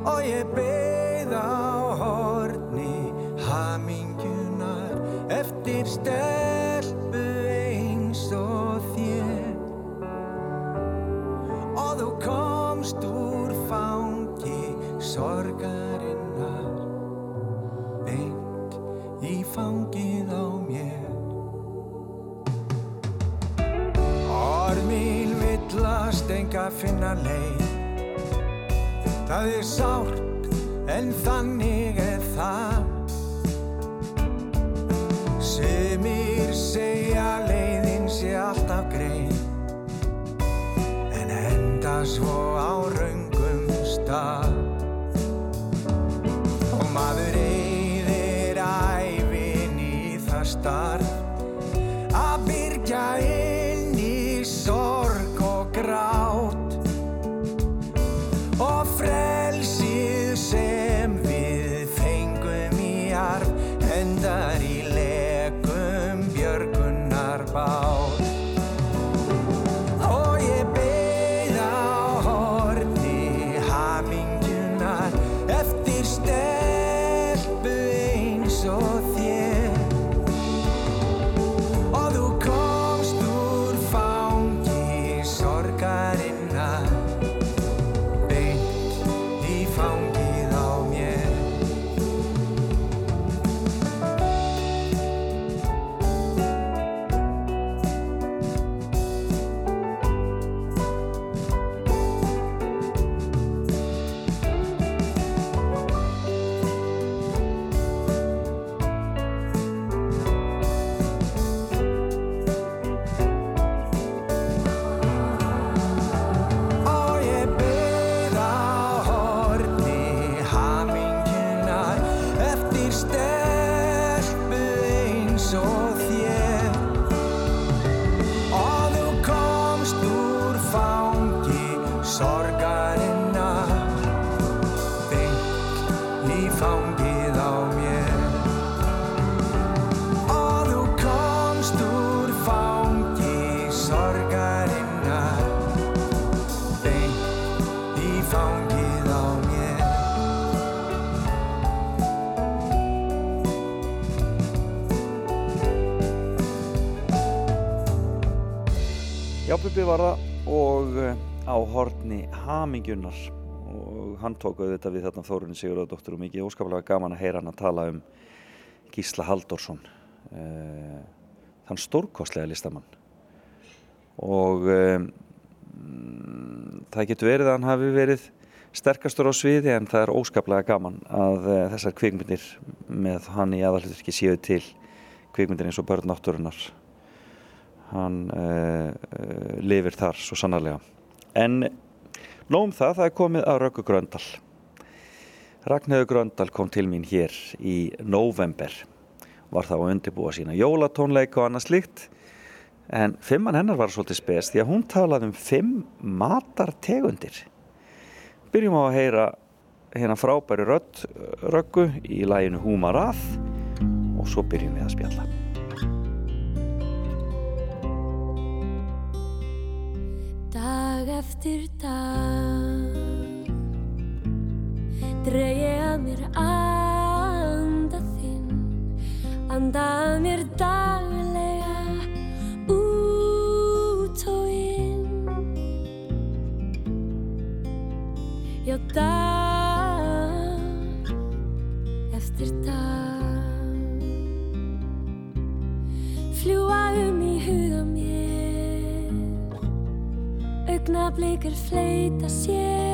Speaker 18: Og ég beið á horni hamingjunar eftir stelpu sorgarinnar beint í fangið á mér. Orð mín villast enga finna leið. Það er sárt en þannig er það. Sumir segja leiðin sé alltaf greið. En enda svo á
Speaker 1: Bubbi var það og eh, á horni Hamingjunar og hann tók auðvitað við þarna Þórunni Sigurðardóttur og mikið óskaplega gaman að heyra hann að tala um Gísla Halldórsson uh, þann stórkostlega listamann. Og um, það getur verið að hann hafi verið sterkastur á sviði en það er óskaplega gaman að uh, þessar kvikmyndir með hann í aðalhuturki séu til kvikmyndir eins og börn náttúrunar hann eh, eh, lifir þar svo sannarlega. En nógum það, það er komið að Röggur Gröndal. Ragnhauður Gröndal kom til mín hér í november. Var þá að undirbúa sína jólatónleika og annað slíkt. En fimmann hennar var svolítið spes því að hún talaði um fimm matartegundir. Byrjum á að heyra hérna frábæri eh, röggu í læginu Húmarað. Og svo byrjum við að spjalla.
Speaker 14: dag eftir dag dreyja að mér anda þinn anda að mér dag tekur fleita sér.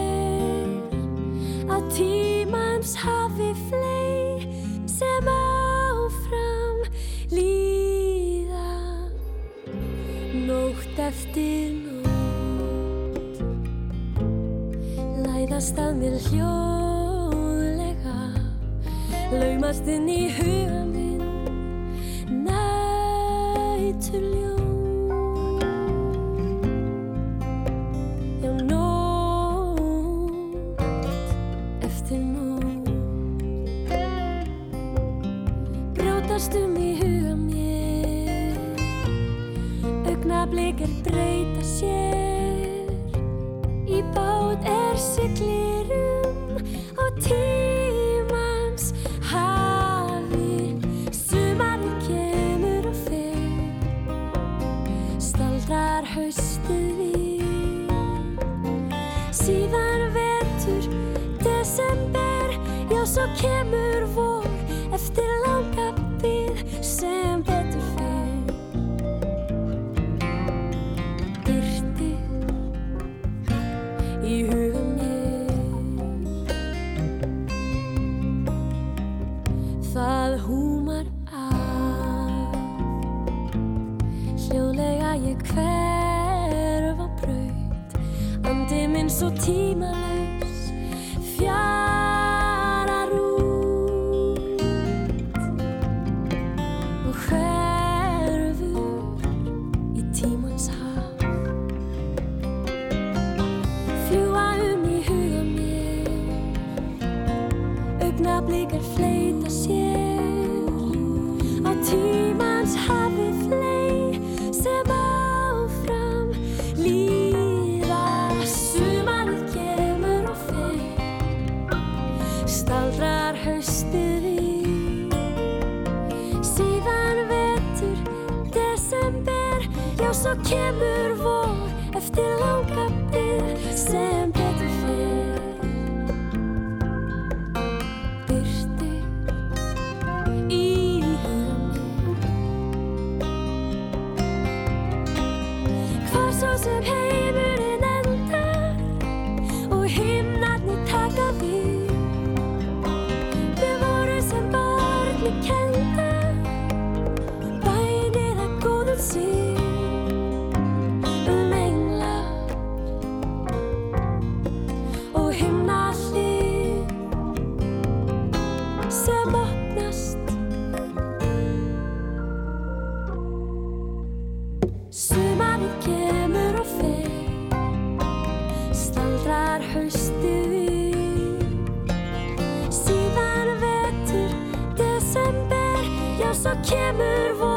Speaker 14: svo kemur vor.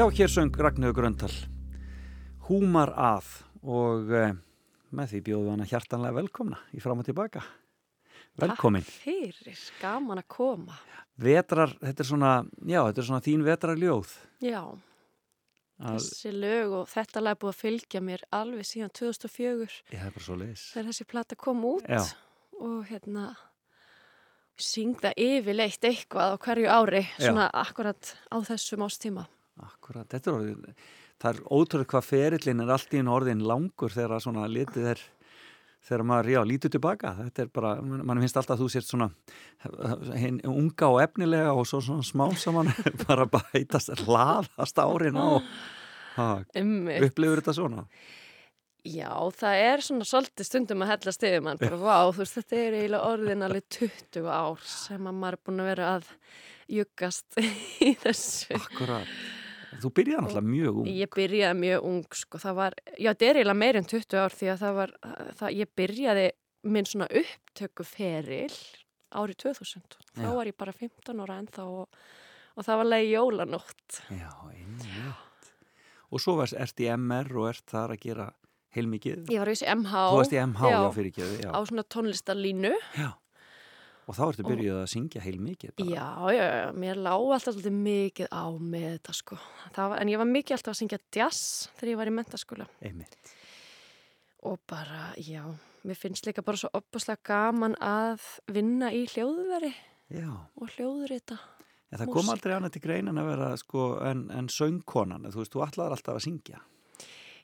Speaker 14: Já,
Speaker 1: hér söng Ragnhjóð Gröndal. Húmar að og eh, með því bjóðum við hana hjartanlega velkomna í fram og tilbaka. Velkomin.
Speaker 17: Takk fyrir, gaman að koma.
Speaker 1: Vetrar, þetta er svona, já, þetta er svona þín vetrarljóð.
Speaker 17: Já,
Speaker 1: að
Speaker 17: þessi lög og þetta lag er búið að fylgja mér alveg síðan 2004
Speaker 1: Já, það er bara svo leis
Speaker 17: Þegar þessi platta kom út
Speaker 1: já.
Speaker 17: og hérna syngða yfirleitt eitthvað á hverju ári, svona já. akkurat á þessum ástíma
Speaker 1: Akkurat, þetta er orðin, það er ótrúið hvað ferillin er allt í einu orðin langur þegar svona litið er, þegar maður, já, lítur tilbaka, þetta er bara, mann finnst alltaf að þú sért svona hin, unga og efnilega og svo svona smámsamann, bara bætast, laðast árin á, upplifur þetta svona?
Speaker 17: Já, það er svona svolítið stundum að hella stegið mann, bara vá, þú veist, þetta er eiginlega orðin alveg 20 ár sem maður er búin að vera að juggast í þessu.
Speaker 1: Akkurat. Þú byrjaði náttúrulega mjög ung.
Speaker 17: Ég byrjaði mjög ung, sko, það var, já, þetta er eiginlega meir en 20 ár því að það var, það, ég byrjaði minn svona upptöku feril árið 2000. Þá
Speaker 1: Já.
Speaker 17: var ég bara 15 ára ennþá og, og það var leið jólanótt.
Speaker 1: Já, einmitt. Og svo varst, ert í MR og ert þar að gera heilmikið.
Speaker 17: Ég var í MH.
Speaker 1: Þú varst í MH, já, fyrir ekki, já.
Speaker 17: Á svona tónlistarlínu.
Speaker 1: Já. Og þá ertu byrjuð að syngja heilmikið. bara.
Speaker 17: Já, já, já, mér lá alltaf svolítið mikið á með þetta sko. Var, en ég var mikið alltaf að syngja jazz þegar ég var í mentaskóla.
Speaker 1: Einmitt.
Speaker 17: Og bara, já, mér finnst líka bara svo opaslega gaman að vinna í hljóðveri
Speaker 1: Já.
Speaker 17: og hljóðrita.
Speaker 1: En það kom aldrei annað til greinin að vera sko en, en söngkonan. Þú veist, þú ætlaðar alltaf að syngja.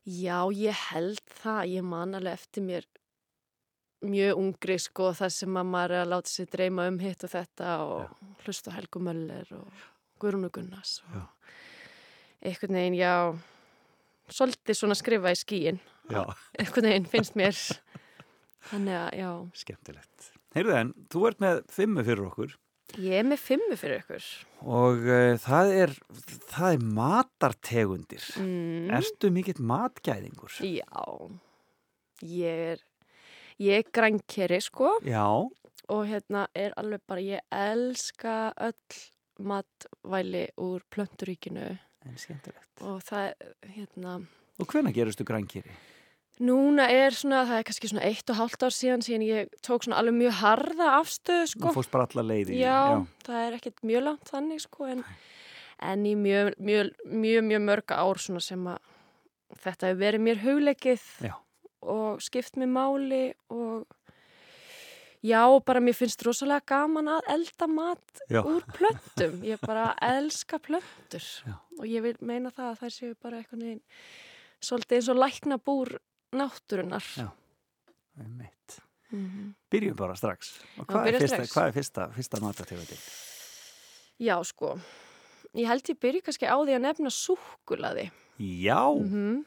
Speaker 17: Já, ég held það. Ég man alveg eftir mér mjög ungri sko það sem að maður er að láta sér dreyma um hitt og þetta og hlusta á Helgu Möller og Guðrúnu Gunnars og einhvern veginn, já svolítið svona skrifa í skíin
Speaker 1: Já.
Speaker 17: einhvern veginn finnst mér þannig að, já
Speaker 1: Skemmtilegt. Heyrðu en, þú ert með fimmu fyrir okkur
Speaker 17: ég er með fimmu fyrir ykkur
Speaker 1: og uh, það er það er matartegundir.
Speaker 17: mm.
Speaker 1: Ertu mikill matgæðingur?
Speaker 17: Já, ég er ég er grænkeri sko
Speaker 1: Já.
Speaker 17: og hérna er alveg bara, ég elska öll matvæli úr plönturíkinu
Speaker 1: En skemmtilegt.
Speaker 17: og það, hérna
Speaker 1: Og hvenær gerastu grænkýri?
Speaker 17: núna er svona, það er kannski svona eitt og hálft ár síðan síðan ég tók svona alveg mjög harða afstöðu sko
Speaker 1: Þú fórst bara alla leiði.
Speaker 17: Já, það er ekkert mjög langt þannig sko en, en í mjög, mjög, mjög, mjög mörg ár svona sem að þetta hefur verið mér hugleikið
Speaker 1: Já.
Speaker 17: Og skipt mér máli og já, bara mér finnst rosalega gaman að elda mat
Speaker 1: Já.
Speaker 17: úr plöntum. Ég bara elska plöntur og ég vil meina það að þær séu bara eitthvað neginn svolítið eins og lækna búr náttúrunar.
Speaker 1: Já, einmitt.
Speaker 17: Mhm.
Speaker 1: Byrjum bara strax. Og
Speaker 17: Já,
Speaker 1: hvað, er fyrsta, hvað er fyrsta, fyrsta matartegundin?
Speaker 17: Já, sko. Ég held ég byrja kannski á því að nefna súkulaði.
Speaker 1: Já.
Speaker 17: Mhm.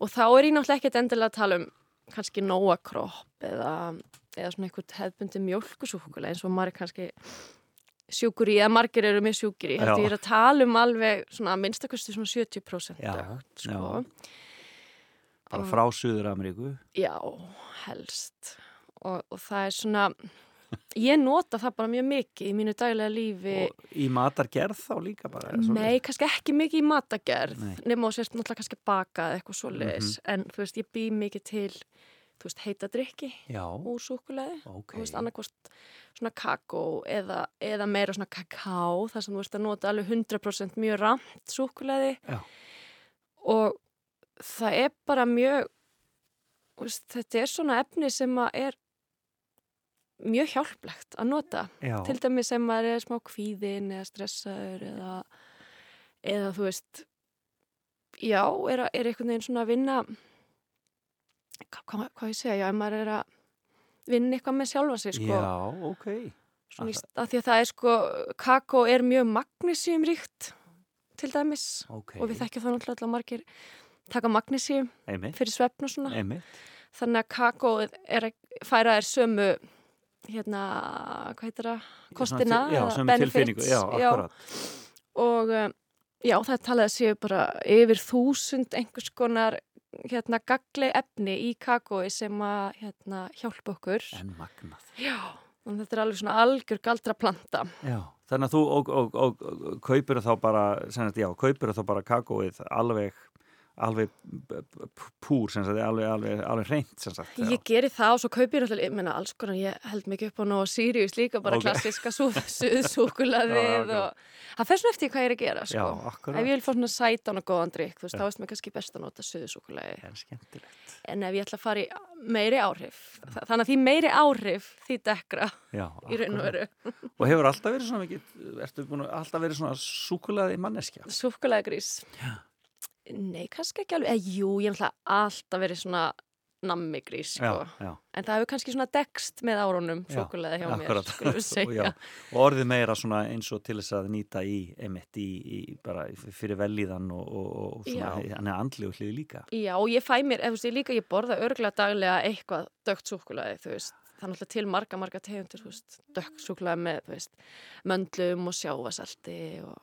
Speaker 17: Og þá er ég náttúrulega ekkert endilega að tala um kannski nóakropp eða, eða svona einhvern hefbundi mjölkusúkulega eins og maður er kannski sjúkur í, eða margir eru með sjúkur í.
Speaker 1: Já.
Speaker 17: Þetta er að tala um alveg svona að minnstakosti svona 70%
Speaker 1: Já,
Speaker 17: dögt, sko.
Speaker 1: Bara frá Suður Ameríku.
Speaker 17: Já, helst. Og, og það er svona, ég nota það bara mjög mikið í mínu daglega lífi.
Speaker 1: Og í matargerð þá líka bara?
Speaker 17: Nei, kannski ekki mikið í matagerð
Speaker 1: Nei.
Speaker 17: nema og sérst náttúrulega kannski bakað eitthvað svoleiðis
Speaker 1: Mhm.
Speaker 17: en þú veist, ég bý mikið til þú veist, heita drikki úr súkuleði
Speaker 1: Ok.
Speaker 17: þú veist, annarkost svona kakó eða, eða meira svona kakao þar sem þú veist að nota alveg 100% mjög ramt súkuleði
Speaker 1: Já.
Speaker 17: og það er bara mjög veist, þetta er svona efni sem að er mjög hjálplegt að nota
Speaker 1: Já.
Speaker 17: til dæmis sem maður er smá kvíðin eða stressaður eða, eða þú veist já, er, að- er einhvern veginn svona að vinna hvað, hvað, hvað ég segja, já, maður er að vinna eitthvað með sjálfa sig sko,
Speaker 1: Já, ok.
Speaker 17: af því að það er sko kakó er mjög magnísíum ríkt til dæmis
Speaker 1: Ok.
Speaker 17: og við þekkjum það náttúrulega að margir taka
Speaker 1: Einmitt.
Speaker 17: fyrir svefn og svona
Speaker 1: Einmitt.
Speaker 17: þannig að kakó er að færa þér sömu hérna, hvað heitir það? Kostina,
Speaker 1: Já,
Speaker 17: benefits.
Speaker 1: já,
Speaker 17: og um, já, það er talað að séu bara yfir þúsund einhvers konar hérna gagli efni í kakói sem að hérna hjálpa okkur.
Speaker 1: En magnað.
Speaker 17: já, og þetta er alveg svona algjör galdra planta
Speaker 1: Já, þannig að þú og, og, og, og kaupir þá bara, sem sagt, já, kaupir þá bara kakóið alveg, alveg púr, sagt, alveg, alveg, alveg reynt, sem sagt. já.
Speaker 17: Ég geri það og svo kaupi ég meina alls konar, ég held mikið upp á ná Sirius líka, bara
Speaker 1: Ok.
Speaker 17: klassiska suðsúkulaðið
Speaker 1: Já,
Speaker 17: og það fer svona eftir hvað ég er að gera, sko.
Speaker 1: Já.
Speaker 17: Ef ég vil fá svona sætan og góðan drikk,
Speaker 1: Já.
Speaker 17: þá veist mér kannski best að nota suðsúkulaði.
Speaker 1: En
Speaker 17: ef ég ætla að fara í meiri áhrif, þa- þannig að því meiri áhrif, því dekra
Speaker 1: Já,
Speaker 17: í raun og veru.
Speaker 1: Og hefur alltaf verið svona mikið, ertu búin að alltaf verið svona súkulaði manneskja?
Speaker 17: Súkulaði grís. Nei, kannski ekki alveg, eða jú, ég náttúrulega alltaf verið svona nammigrís, sko.
Speaker 1: Já, já.
Speaker 17: En það hefur kannski svona dekst með árunum
Speaker 1: Já,
Speaker 17: súkulega hjá mér, skulum við
Speaker 1: og,
Speaker 17: segja.
Speaker 1: og orðið meira svona eins og til þess að nýta í emitt í, í bara fyrir velíðan og, og, og svona
Speaker 17: Já.
Speaker 1: hann er andlegu hlið líka
Speaker 17: Já, og ég fæ mér, ef þú veist, ég líka, ég borða örglega daglega eitthvað dögt súkulaði, þú veist, það er náttúrulega til marga, marga tegundir, þú veist, dögt súkulaði með, þú veist, möndlum og sjávasalti og,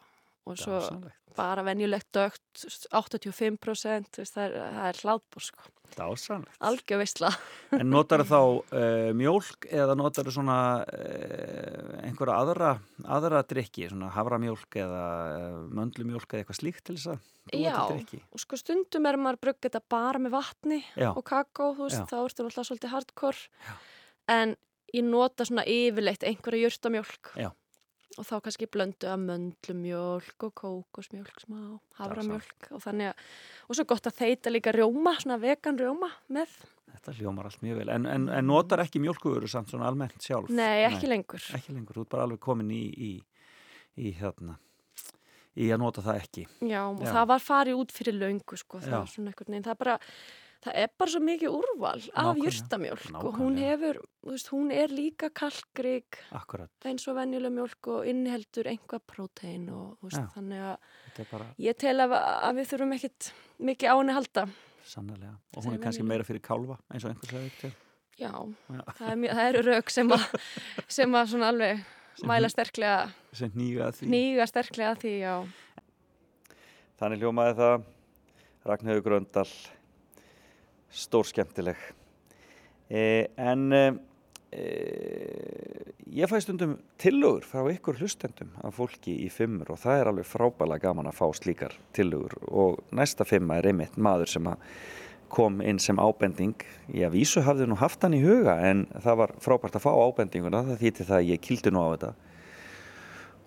Speaker 17: og svo
Speaker 1: Dásamlegt.
Speaker 17: bara venjulegt dögt, þú veist, 85%, þú veist, það er, það er hlaðbór, sko.
Speaker 1: Dásanlegt.
Speaker 17: Algjör veistla.
Speaker 1: En notar þá uh, mjólk eða notar svona uh, einhverja aðra, aðra drikki, svona havramjólk eða uh, möndlumjólk eða eitthvað slíkt til þess að
Speaker 17: Já, og sko stundum er maður að brugga þetta bara með vatni
Speaker 1: Já.
Speaker 17: og kakó, þú veist,
Speaker 1: Já.
Speaker 17: þá ertu náttúrulega svolítið hardcore. En ég nota svona yfirleitt einhverja jurtamjólk.
Speaker 1: Já.
Speaker 17: Og þá kannski blöndu að möndlumjólk og kókosmjólk smá, havramjólk og þannig að, og svo gott að þeita líka rjóma, svona vegan rjóma með.
Speaker 1: Þetta hljómar allt mjög vel. En, en, en notar ekki mjólkuvöru samt svona almennt sjálf?
Speaker 17: Nei, ekki lengur.
Speaker 1: Ekki lengur, þú ert bara alveg komin í, í, í hérna, í að nota það ekki.
Speaker 17: Já, og það var farið út fyrir löngu, sko, það
Speaker 1: Já.
Speaker 17: var svona einhvern veginn, það er bara, það er bara svo mikið úrval af jurtamjólk og hún hefur, þú veist, hún er líka
Speaker 1: Akkurat.
Speaker 17: eins og venjuleg mjólk og inniheldur einhvað prótein og þú veist,
Speaker 1: Já.
Speaker 17: þannig að
Speaker 1: er bara
Speaker 17: ég tel að, að við þurfum ekkit mikið á henni halda.
Speaker 1: sannlega. Og hún
Speaker 17: er
Speaker 1: er kannski
Speaker 17: venjuleg.
Speaker 1: meira fyrir kálfa, eins og einhver sagði til.
Speaker 17: Já,
Speaker 1: Já.
Speaker 17: Það, er, eru rauk sem að, sem að svona alveg
Speaker 1: Sem
Speaker 17: mæla sterklega,
Speaker 1: Sem nýga
Speaker 17: nýga sterklega því, já.
Speaker 1: Þannig hljómaði það Ragnhauður Gröndal stór skemmtileg e, en e, ég fæ stundum tillögur frá ykkur hlustendum af fólki í fimmur og það er alveg frábælega gaman að fá slíkar tillögur. Og næsta fimma er einmitt maður sem að kom inn sem ábending. Ég að vísu hafði nú haft hann í huga en það var frábært að fá ábendinguna það þýtti það að ég kildi nú á þetta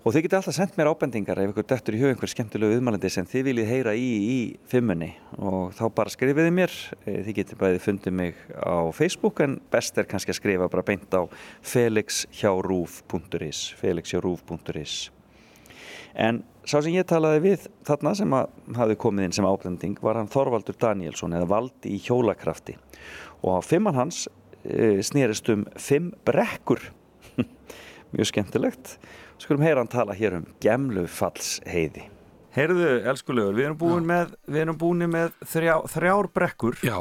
Speaker 1: Og þið getið alltaf sendt mér ábendingar ef ykkur dettur í hug einhver skemmtilegu viðmælandi sem þið viljið heyra í í fimmunni. Og þá bara skrifiði mér. Eh, Þið getið bæðið fundið mig á Facebook en best er kannski að skrifa bara beint á felixhjárúf.is felixhjárúf.is En sá sem ég talaði við þarna sem hafði komið inn sem ábending var hann Þorvaldur Danielsson eða Valdi í hjólakrafti og á fimman hans e, snerist um fimm brekkur. Mjög skemmtilegt skulum heyra hann tala hér um gemlufallsheiði. Heyrðu, elskulegur, við erum búin með við erum búin með þrjá, þrjár brekkur
Speaker 19: Já.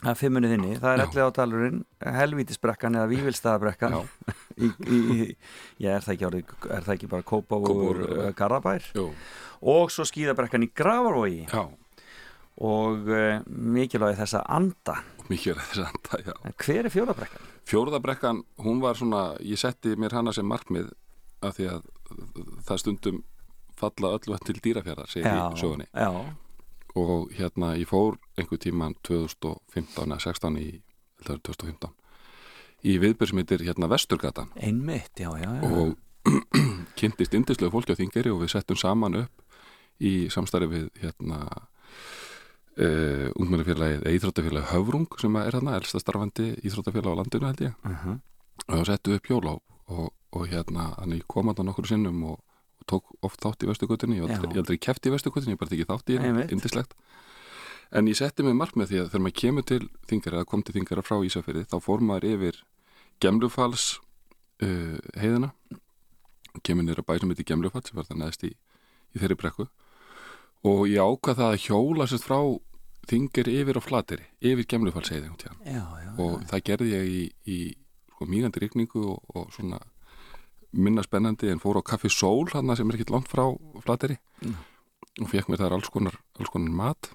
Speaker 1: að fimmunni þinni, það er allir átalurinn helvítisbrekkan eða í, já, er það ekki árið, er það ekki bara Kópavur uh, Garðabær?
Speaker 19: Jú.
Speaker 1: og svo skíðabrekkan í Gravarvogi
Speaker 19: já.
Speaker 1: og uh, mikilvægi þess að anda.
Speaker 19: Mikilvægi þess að anda, já.
Speaker 1: En hver er fjórðabrekkan?
Speaker 19: Fjórðabrekkan, hún var svona ég setti mér hana sem markmið af því að það stundum falla öllu vatn til dýrafjara segir
Speaker 1: Já,
Speaker 19: í sögunni
Speaker 1: já.
Speaker 19: og hérna ég fór einhver tíman 2015 eða 16 í, held að það er 2015 í viðbjörn sem heitir hérna Vesturgata
Speaker 1: Einmitt, já, já, já.
Speaker 19: og kynntist indislegu fólki á Þingeri og við settum saman upp í samstarfi við hérna uh, ungmennafélagið Íþróttafélagið Höfrung sem er hérna elsta starfandi Íþróttafélag á landinu held ég
Speaker 1: uh -huh.
Speaker 19: og settum við upp hjólá og, og hérna þannig kom að það nokkur sinnum og, og tók oft þátt í vestugutinni ég aldrei keft í vestugutinni, ég bara tekið þátt í henni indislegt en ég setti mig mark með því að þegar maður kemur til þingara kom til þingara frá Ísafirði þá fór maður yfir Gemlufalls uh, heiðina kemur nýra bæ sem heitir Gemlufall sem var það neðst í, í þeirri brekku. Og ég ákvað það að hjóla sérst frá þingari yfir á flateri yfir Gemlufallsheiði um tíðan
Speaker 1: Já, já,
Speaker 19: og það gerði ég í, í sko, mýgandi rigningu og, og svona minna spennandi en fór á Kaffi Sól hann sem er ekkit langt frá flateri
Speaker 1: Mm.
Speaker 19: og fekk mér þar alls konar, alls konar mat.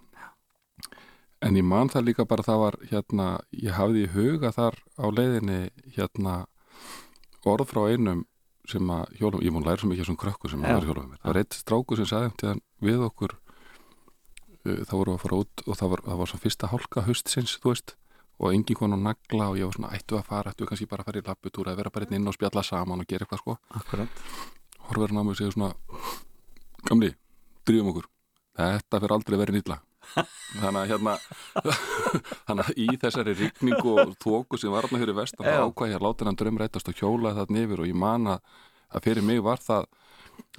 Speaker 19: En ég man það líka bara það var hérna, ég hafði í huga þar á leiðinni hérna orð frá einum sem að hjólum, ég múin læra svo mikið af þessum krökku sem að vera hjólum það var eitt stráku sem sagði um tíðan við okkur uh, þá vorum við að fara út og það var, það var svo fyrsta hálka haustsins, þú veist og engin kon á nagla og ég var svona ættu að fara, ættu kannski bara að fara í lapputúra að vera bara inn og spjalla saman og gera eitthvað sko.
Speaker 1: Akkurat.
Speaker 19: Horfður hann á mig og segir svona gamli, drýjum okkur. Þetta fyrir aldrei verið nýtla þannig að hérna þannig að í þessari rigningu og þóku sem var hann fyrir vestan
Speaker 1: Já.
Speaker 19: þá ákvað ég að láta hann draumrætast og hjólaði það nefur og ég man að, að fyrir mig var það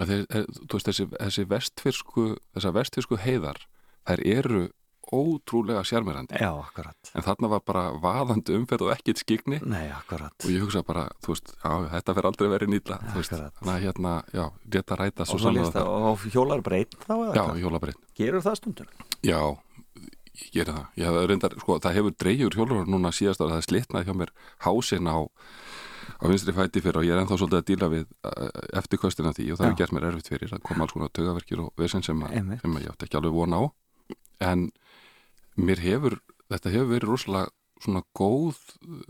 Speaker 19: að þessi, þessi vestfirsku þessar vestfirsku heiðar þær eru ótrúlega sjarmirandi
Speaker 1: Já, akkurat
Speaker 19: En þarna var bara vaðandi umferð og ekkit skikni
Speaker 1: Nei, akkurat
Speaker 19: Og ég hugsa bara, þú veist, já, þetta fer aldrei verið nýtla Þannig að hérna, já, rétt að ræta
Speaker 1: Og svo það, og hjólar breytt þá eða
Speaker 19: Já,
Speaker 1: hvað?
Speaker 19: hjólar breytt
Speaker 1: Gerur það stundum?
Speaker 19: Já, ég gera það. Ég hef reyndar, sko, það hefur dreifur hjólur núna síðast ára, það er slitnað hjá mér hásinn á, á vinstri fæti fyrir og ég er ennþá svolítið að díla við uh, eftirkostina því og það hefur gert mér erfitt fyrir. Það kom alls konar tögaverkir og vesen sem, að- sem að ég átti ekki alveg vona á. En mér hefur, þetta hefur verið rosalega svona góð uh,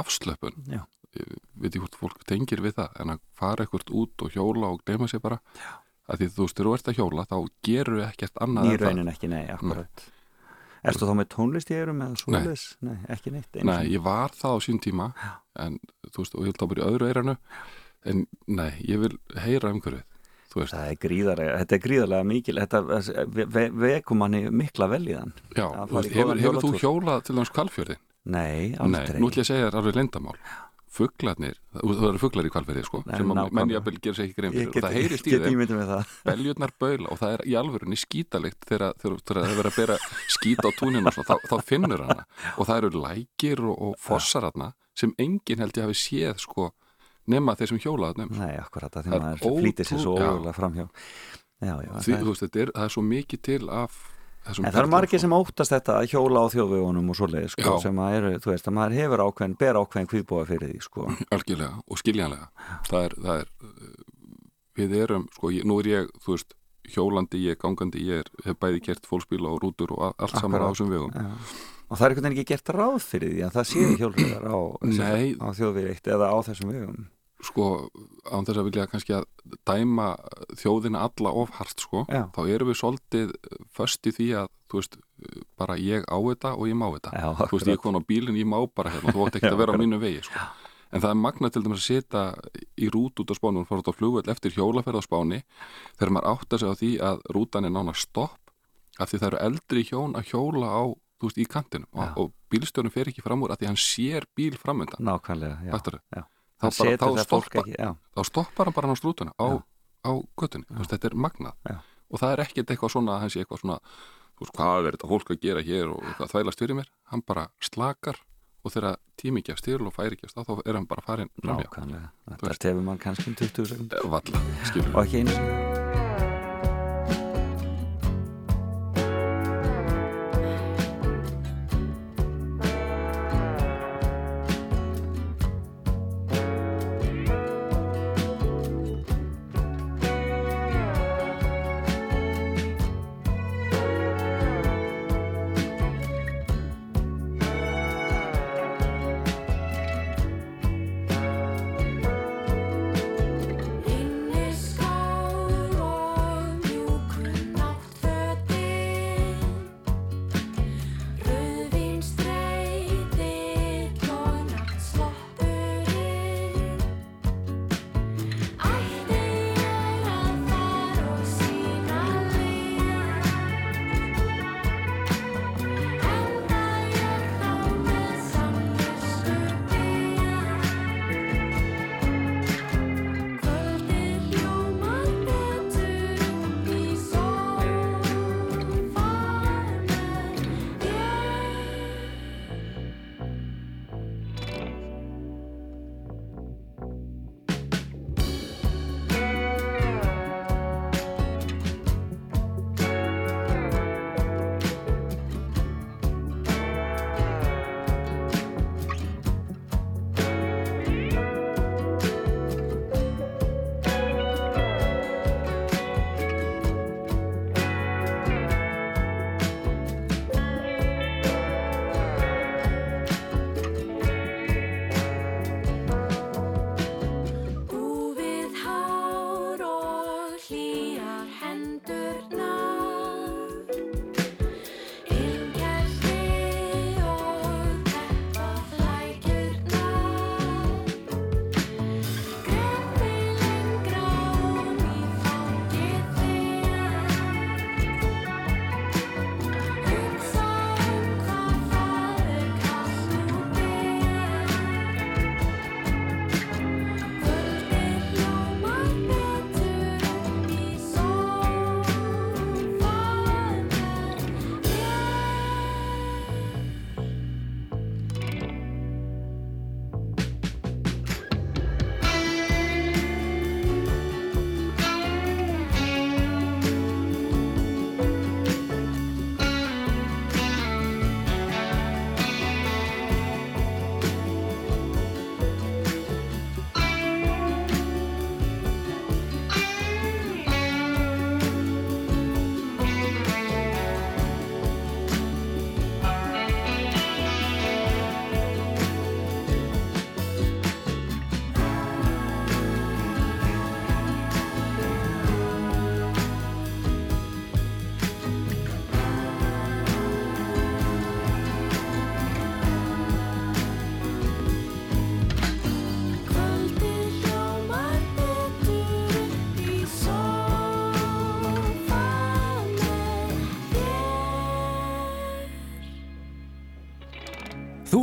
Speaker 19: afslöpun.
Speaker 1: Já.
Speaker 19: Ég veit ekki hvort fólk tengir við það, en að fara ekkert út og hjóla og gleyma sér bara. Já. Að því þú þegar þú ert að hjóla, þá gerur ekkert annað
Speaker 1: Í raunin ekki, nei, akkurat Erstu þá með tónlist í eyrum eða svoleiðis? Nei, ekki neitt
Speaker 19: Nei,
Speaker 1: sinni.
Speaker 19: ég var það á sín tíma en þú veist, og ég held að í öðru eiranu en nei, ég vil heyra þú veist.
Speaker 1: Það er gríðarlega, þetta er gríðarlega mikil þetta ve- ve- vekum manni mikla vel í þann
Speaker 19: Já, hefur,
Speaker 1: góðan
Speaker 19: hefur þú hjólað til hans kvalfjörðin?
Speaker 1: Nei,
Speaker 19: Nei,
Speaker 1: aldrei.
Speaker 19: nú ætlum ég að segja þér alveg lendamál Fuglarnir, þú það eru fuglar í kvalfjörði sko,
Speaker 1: Nei,
Speaker 19: sem að
Speaker 1: nákvæmlega.
Speaker 19: menn jafnvel gerir sér ekki grein fyrir
Speaker 1: get-
Speaker 19: og það heyrist í
Speaker 1: það.
Speaker 19: beljurnar baula og það er í alvörunni skítalikt þegar, það er verið að bera skít á túninu og þá, þá finnur hana. Og það eru lækir og, og fossar hana sem enginn held ég hafi séð sko nema þeir sem hjólaði nefn
Speaker 1: Nei, akkurat, að því maður flýtir sér svo ógulega framhjá. Já, já,
Speaker 19: Því,
Speaker 1: það er-
Speaker 19: þú veist, er, það er svo mikið til af
Speaker 1: En það eru margir sem óttast þetta að hjóla á þjóðvegunum og svoleiði sko, sem að eru, þú veist, að maður hefur ákveðin, ber ákveðin kvíðbúa fyrir því sko.
Speaker 19: algjörlega og skiljanlega. Það er, það er uh, við erum, sko, ég, nú er ég þú veist, hjólandi, ég er gangandi ég er, hef bæði gert fólksbíla og rútur og allt saman á þessum vegum.
Speaker 1: já. Og það er einhvern veginn ekki gert ráð fyrir því að það séu hjólriðar á, á þjóðvegi eitt eða á þessum vegum
Speaker 19: sko, án þess að vilja kannski að dæma þjóðina alla ofhart, sko,
Speaker 1: Já.
Speaker 19: þá erum við svolítið föst í því að, þú veist bara ég á þetta og ég má þetta
Speaker 1: Já,
Speaker 19: þú veist, ég er komin á bílinn, ég má bara hérna þú átt ekki að vera á mínu vegi, sko En það er magna til dæmis að setja í rút út á spáni og fara út á flugvöld eftir hjólaferð á spáni þegar maður áttar sig á því að rútan er nána stopp af því það eru eldri hjón að hjóla á, þú veist, í kantinum og, og bílstjórnum fer ekki fram úr af því hann sér bíl framöndan.
Speaker 1: Nákvæmlega, já. Já.
Speaker 19: Þá,
Speaker 1: Hann
Speaker 19: bara, þá,
Speaker 1: það
Speaker 19: stoppa,
Speaker 1: ekki,
Speaker 19: þá stoppar hann bara hann á strútuna á, á göttunni, þetta er magnað. Og það er ekkert eitthvað svona að hann sé eitthvað svona, þú veist, hvað er þetta fólk að gera hér og eitthvað þvælast fyrir mér, hann bara slakar og þegar tími gefst til og færi gefst á, þá er hann bara farin.
Speaker 1: Nákvæmlega, þetta
Speaker 19: veist.
Speaker 1: tefur mann kannski um 20 sekund
Speaker 19: Valla, skilur
Speaker 1: Og ekki einu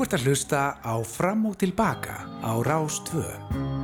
Speaker 20: Þú ert að hlusta á Fram og Tilbaka á Rás 2.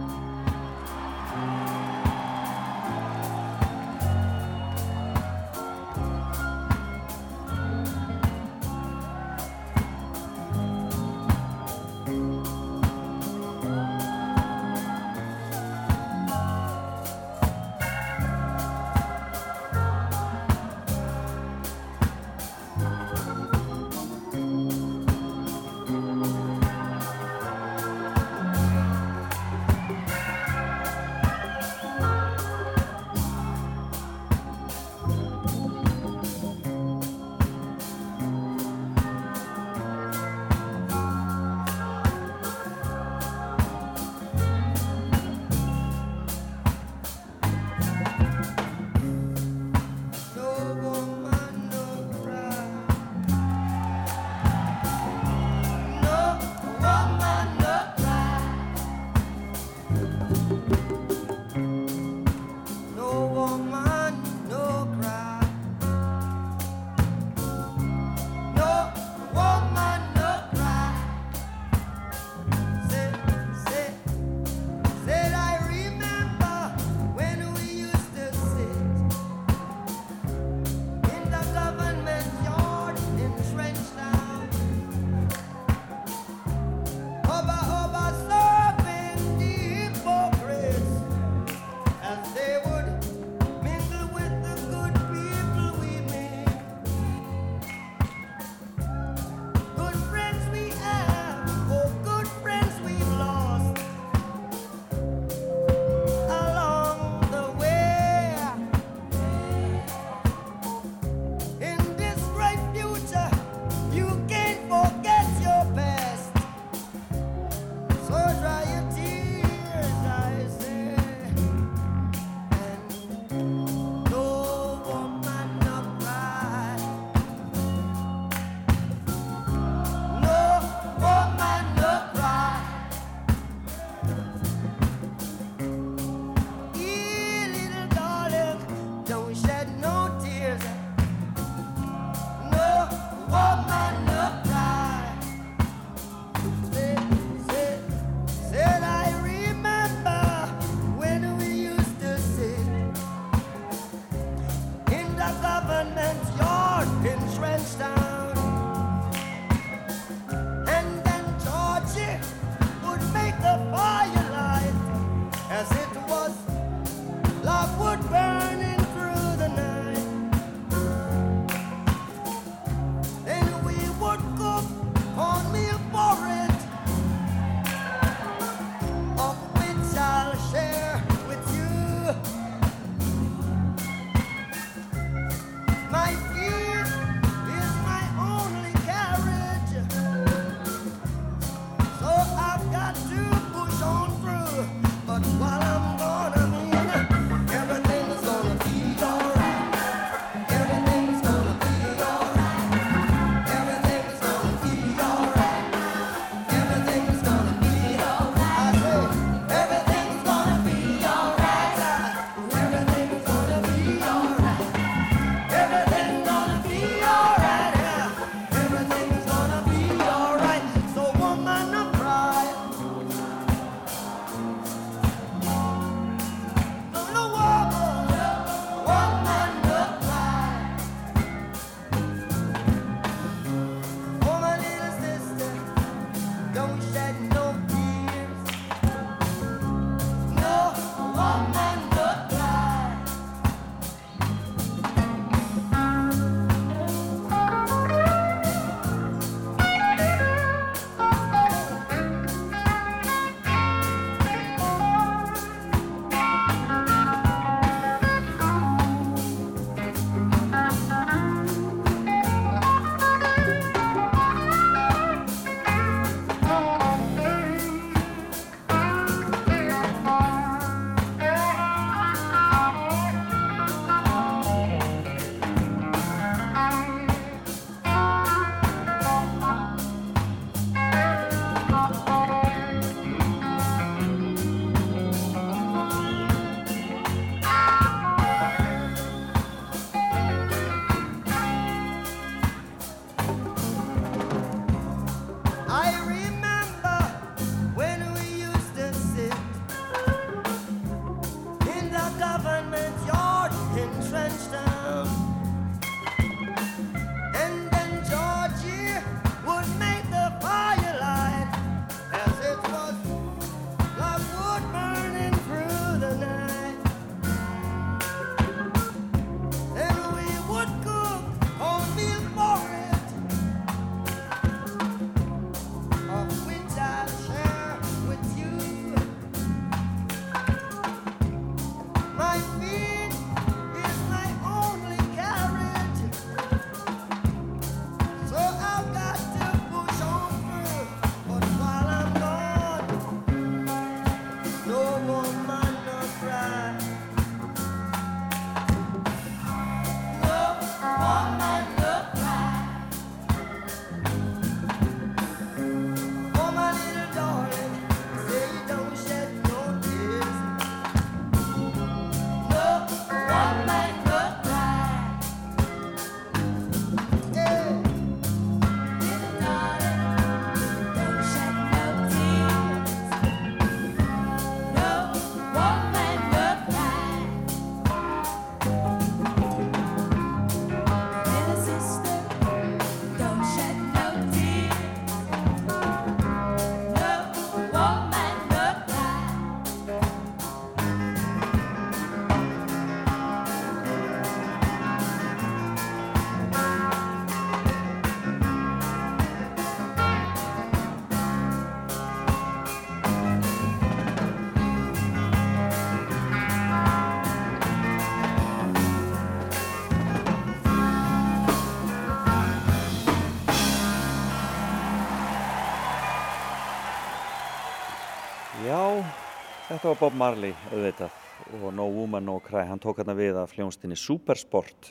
Speaker 1: þetta var Bob Marley auðvitað og No Woman No Cry, hann tók hérna við af hljómsdynni Supersport.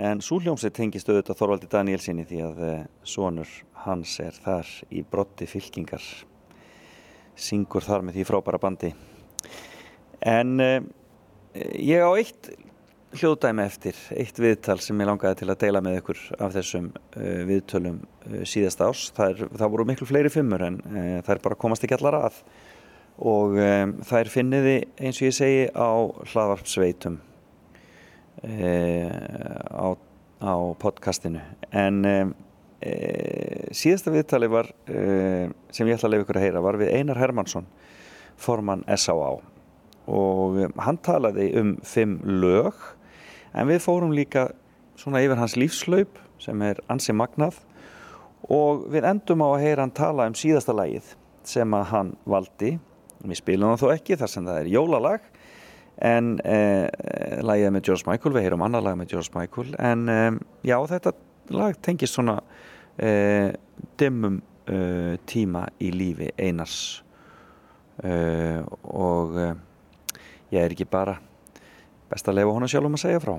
Speaker 1: En svo hljómsið tengist auðvitað Þorvaldi Danielsinni því að eh, sonur hans er þar í brotti fylkingar. Syngur þar með því frábæra bandi. En eh, ég á eitt hljóðdæmi eftir, eitt viðtal sem ég langaði til að deila með ykkur af þessum uh, viðtölum uh, síðasta ás. Það, er, það voru miklu fleiri fimmur en uh, það er bara komast ekki allar að og um, er finniði eins og ég segi á hlaðvarpsveitum á, á podcastinu. En um, síðasta viðtali var sem ég ætla að lefa ykkur að heyra var við Einar Hermansson formann S.A.A. og hann talaði um fimm lög en við fórum líka svona yfir hans lífslaup sem er ansi magnað. Og við endum á að heyra hann tala um síðasta lagið sem að hann valdi við spilum það þó ekki þar sem það er jólalag. En eh, lagið með George Michael, við heyrum annar lag með George Michael. En eh, já þetta lag tengist svona eh, dimmum eh, tíma í lífi einars. Eh, og eh, ég er ekki bara best að lefa hona sjálf um að segja frá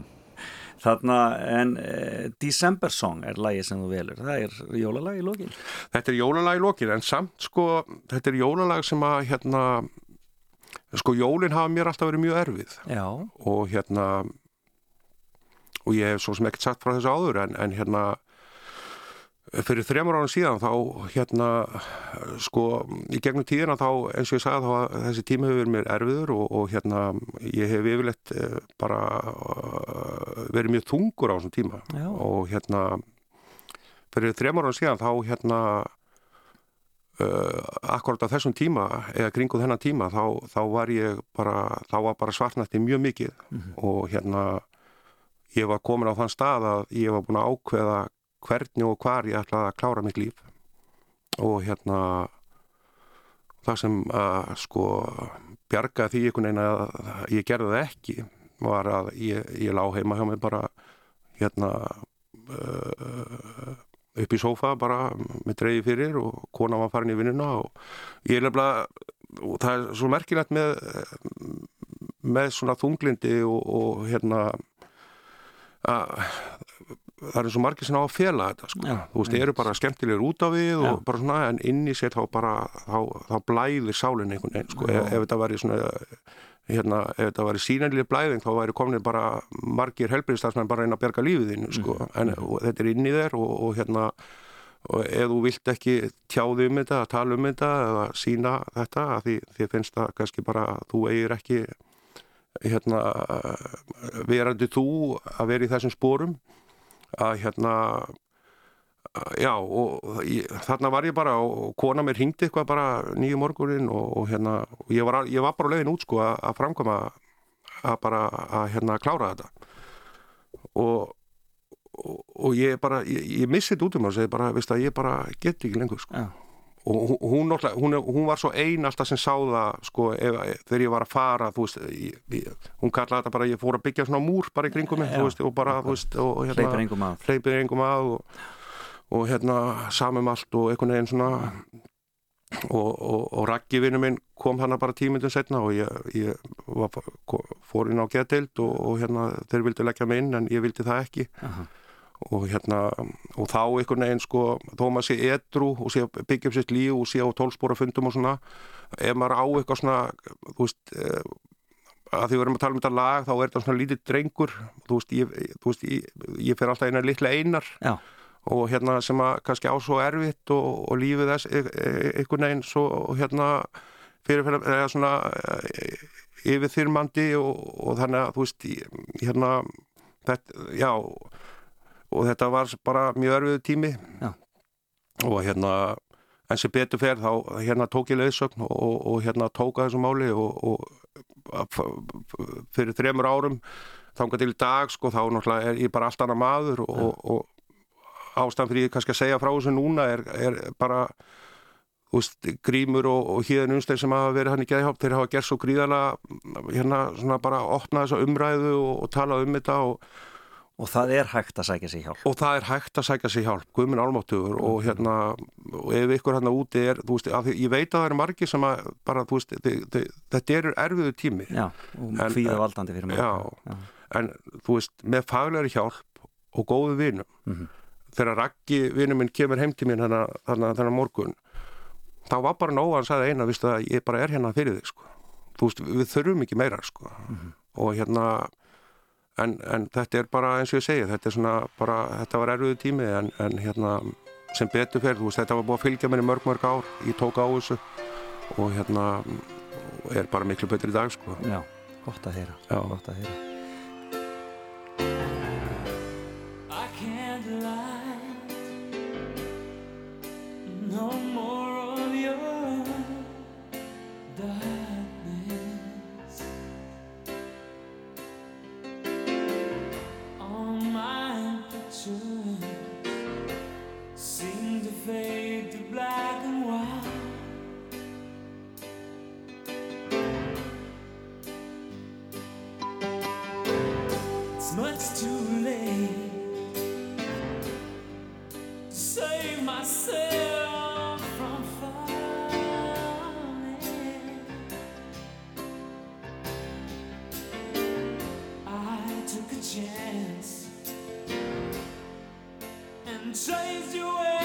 Speaker 1: Þarna, en uh, December Song er lagi sem þú velur, það er jólalag í lókin
Speaker 21: Þetta er jólalag í lókin en samt sko, þetta er jólalag sem að hérna, sko jólin hafa mér alltaf verið mjög erfið.
Speaker 1: Já.
Speaker 21: og hérna og ég hef svo sem ekkert sagt frá þessu áður en, en hérna fyrir þremur ára síðan þá hérna sko í gegnum tíðina þá eins og ég sagði þá þessi tíma hefur verið mér erfiður og, og hérna ég hef yfirleitt bara verið mjög þungur á þessum tíma
Speaker 1: Já.
Speaker 21: og hérna fyrir þremur ára síðan þá hérna uh, akkurat á þessum tíma eða kringu þennan tíma þá, þá var ég bara þá var bara svartnætti mjög mikið
Speaker 1: Mhm.
Speaker 21: og hérna ég var komin á þann stað að ég var búin að ákveða hvernig og hvar ég ætlaði að klára mitt líf. Og hérna það sem að sko bjargaði því einhvern veginn að ég gerði það ekki var að ég, ég lá heima hjá mig bara hérna uh, upp í sófa bara með dreigi fyrir og kona var farin í vinnuna og ég nefnilega og það er svo merkilegt með með svona þunglindi og, og hérna að það eru svo margir sem á að fela þetta sko.
Speaker 1: Já,
Speaker 21: þú veist, eru bara skemmtilegur út á við og bara svona, en inn í sér þá bara, þá, þá blæðir sálinn einhvern veginn, sko, ef, ef þetta væri svona hérna, ef þetta væri sínanlega blæðing þá væri komin bara margir helbriðstafsmenn bara reyna að berga lífið þínu, sko, en og, þetta er inn í þér og, og hérna og ef þú vilt ekki tjáði um þetta, tala um þetta eða sína þetta, því, því finnst það kannski bara þú eigir ekki hérna verandi þú að vera í þessum spórum að hérna já og ég, þarna var ég bara og kona mér hingdi eitthvað bara nýju morgunin og, og hérna og ég, var, ég var bara leiðin út sko að, framkoma að bara að hérna klára þetta og og, og ég bara, ég, ég missi þetta út um og segi bara, veist að ég bara get ekki lengur sko. Og hún, hún, hún, var svo ein alltaf sem sá það sko, þegar ég var að fara veist, ég, ég, hún kallaði þetta bara ég fór að byggja svona múr bara í kringum mig veist, og bara, og
Speaker 1: Hleypir engum að.
Speaker 21: hleypir engum að og, og hérna samum allt og einhvern veginn svona og, og, og Raggi vinnu minn kom hana bara tímyndum setna og ég, ég var, fór inn á geðdeild og, og hérna þeir vildi leggja mig inn en ég vildi það ekki
Speaker 1: Aha.
Speaker 21: Og hérna og þá einhvern veginn sko þó maður sé edru og sé byggja upp sitt líf og sé á tólspóra fundum og svona ef maður á eitthvað svona þú veist eh, að því við erum að tala um þetta lag þá er þetta svona lítið drengur þú veist ég, þú veist, ég, ég fer alltaf einar litla einar
Speaker 1: Já.
Speaker 21: og hérna sem að kannski á svo erfitt og, og lífið þess e- e- einhvern veginn svo hérna fyrir fyrir eða svona e- yfirþyrmandi og, og þannig að þú veist hérna þetta, já og þetta var bara mjög örfiðu tími
Speaker 1: Já.
Speaker 21: og hérna en sem betur fer þá hérna tók ég leiðsögn og, og, og hérna tóka þessu máli og, og fyrir þremur árum þangað til í dag sko þá náttúrulega er ég bara allt annað maður og, og, og ástæðan fyrir ég kannski að segja frá þessu núna er, er bara veist, grímur og, og híðan umstæð sem hafa verið hann í geðhjátt, þeir hafa gert svo gríðala hérna svona bara opna þessa umræðu og, og tala um þetta og,
Speaker 7: Og það er hægt að sækja sér hjálp.
Speaker 21: Og það er hægt að sækja sér hjálp, guðminn álmáttugur og hérna, og ef ykkur hérna úti er, þú veist, ég veit að það eru margi sem að bara, þú veist, þi, þi, þetta eru erfiðu tími.
Speaker 7: Já, og hvíða valdandi fyrir
Speaker 21: mörg. Já, já, en þú veist, með faglegri hjálp og góðu vinum, mm -hmm. þegar Raggi vinum minn kemur heim til mín þannig að morgun, þá var bara nóg að hann sagði eina, viðstu að ég bara er hérna fyrir þig, sko. Þú veist, við þurfum ekki meira, sko. Mm -hmm. Og hérna en, en þetta er bara eins og ég segi þetta er svona bara, þetta var erfiðu tími en, en hérna sem betur þú veist þetta var búið að fylgja mér í mörg mörg ár. Ég tók á þessu og hérna er bara miklu betur í dag sko.
Speaker 7: Já, gott að heyra, gott að heyra fade to black and white It's much too late to save myself from falling. I took a chance and chased you away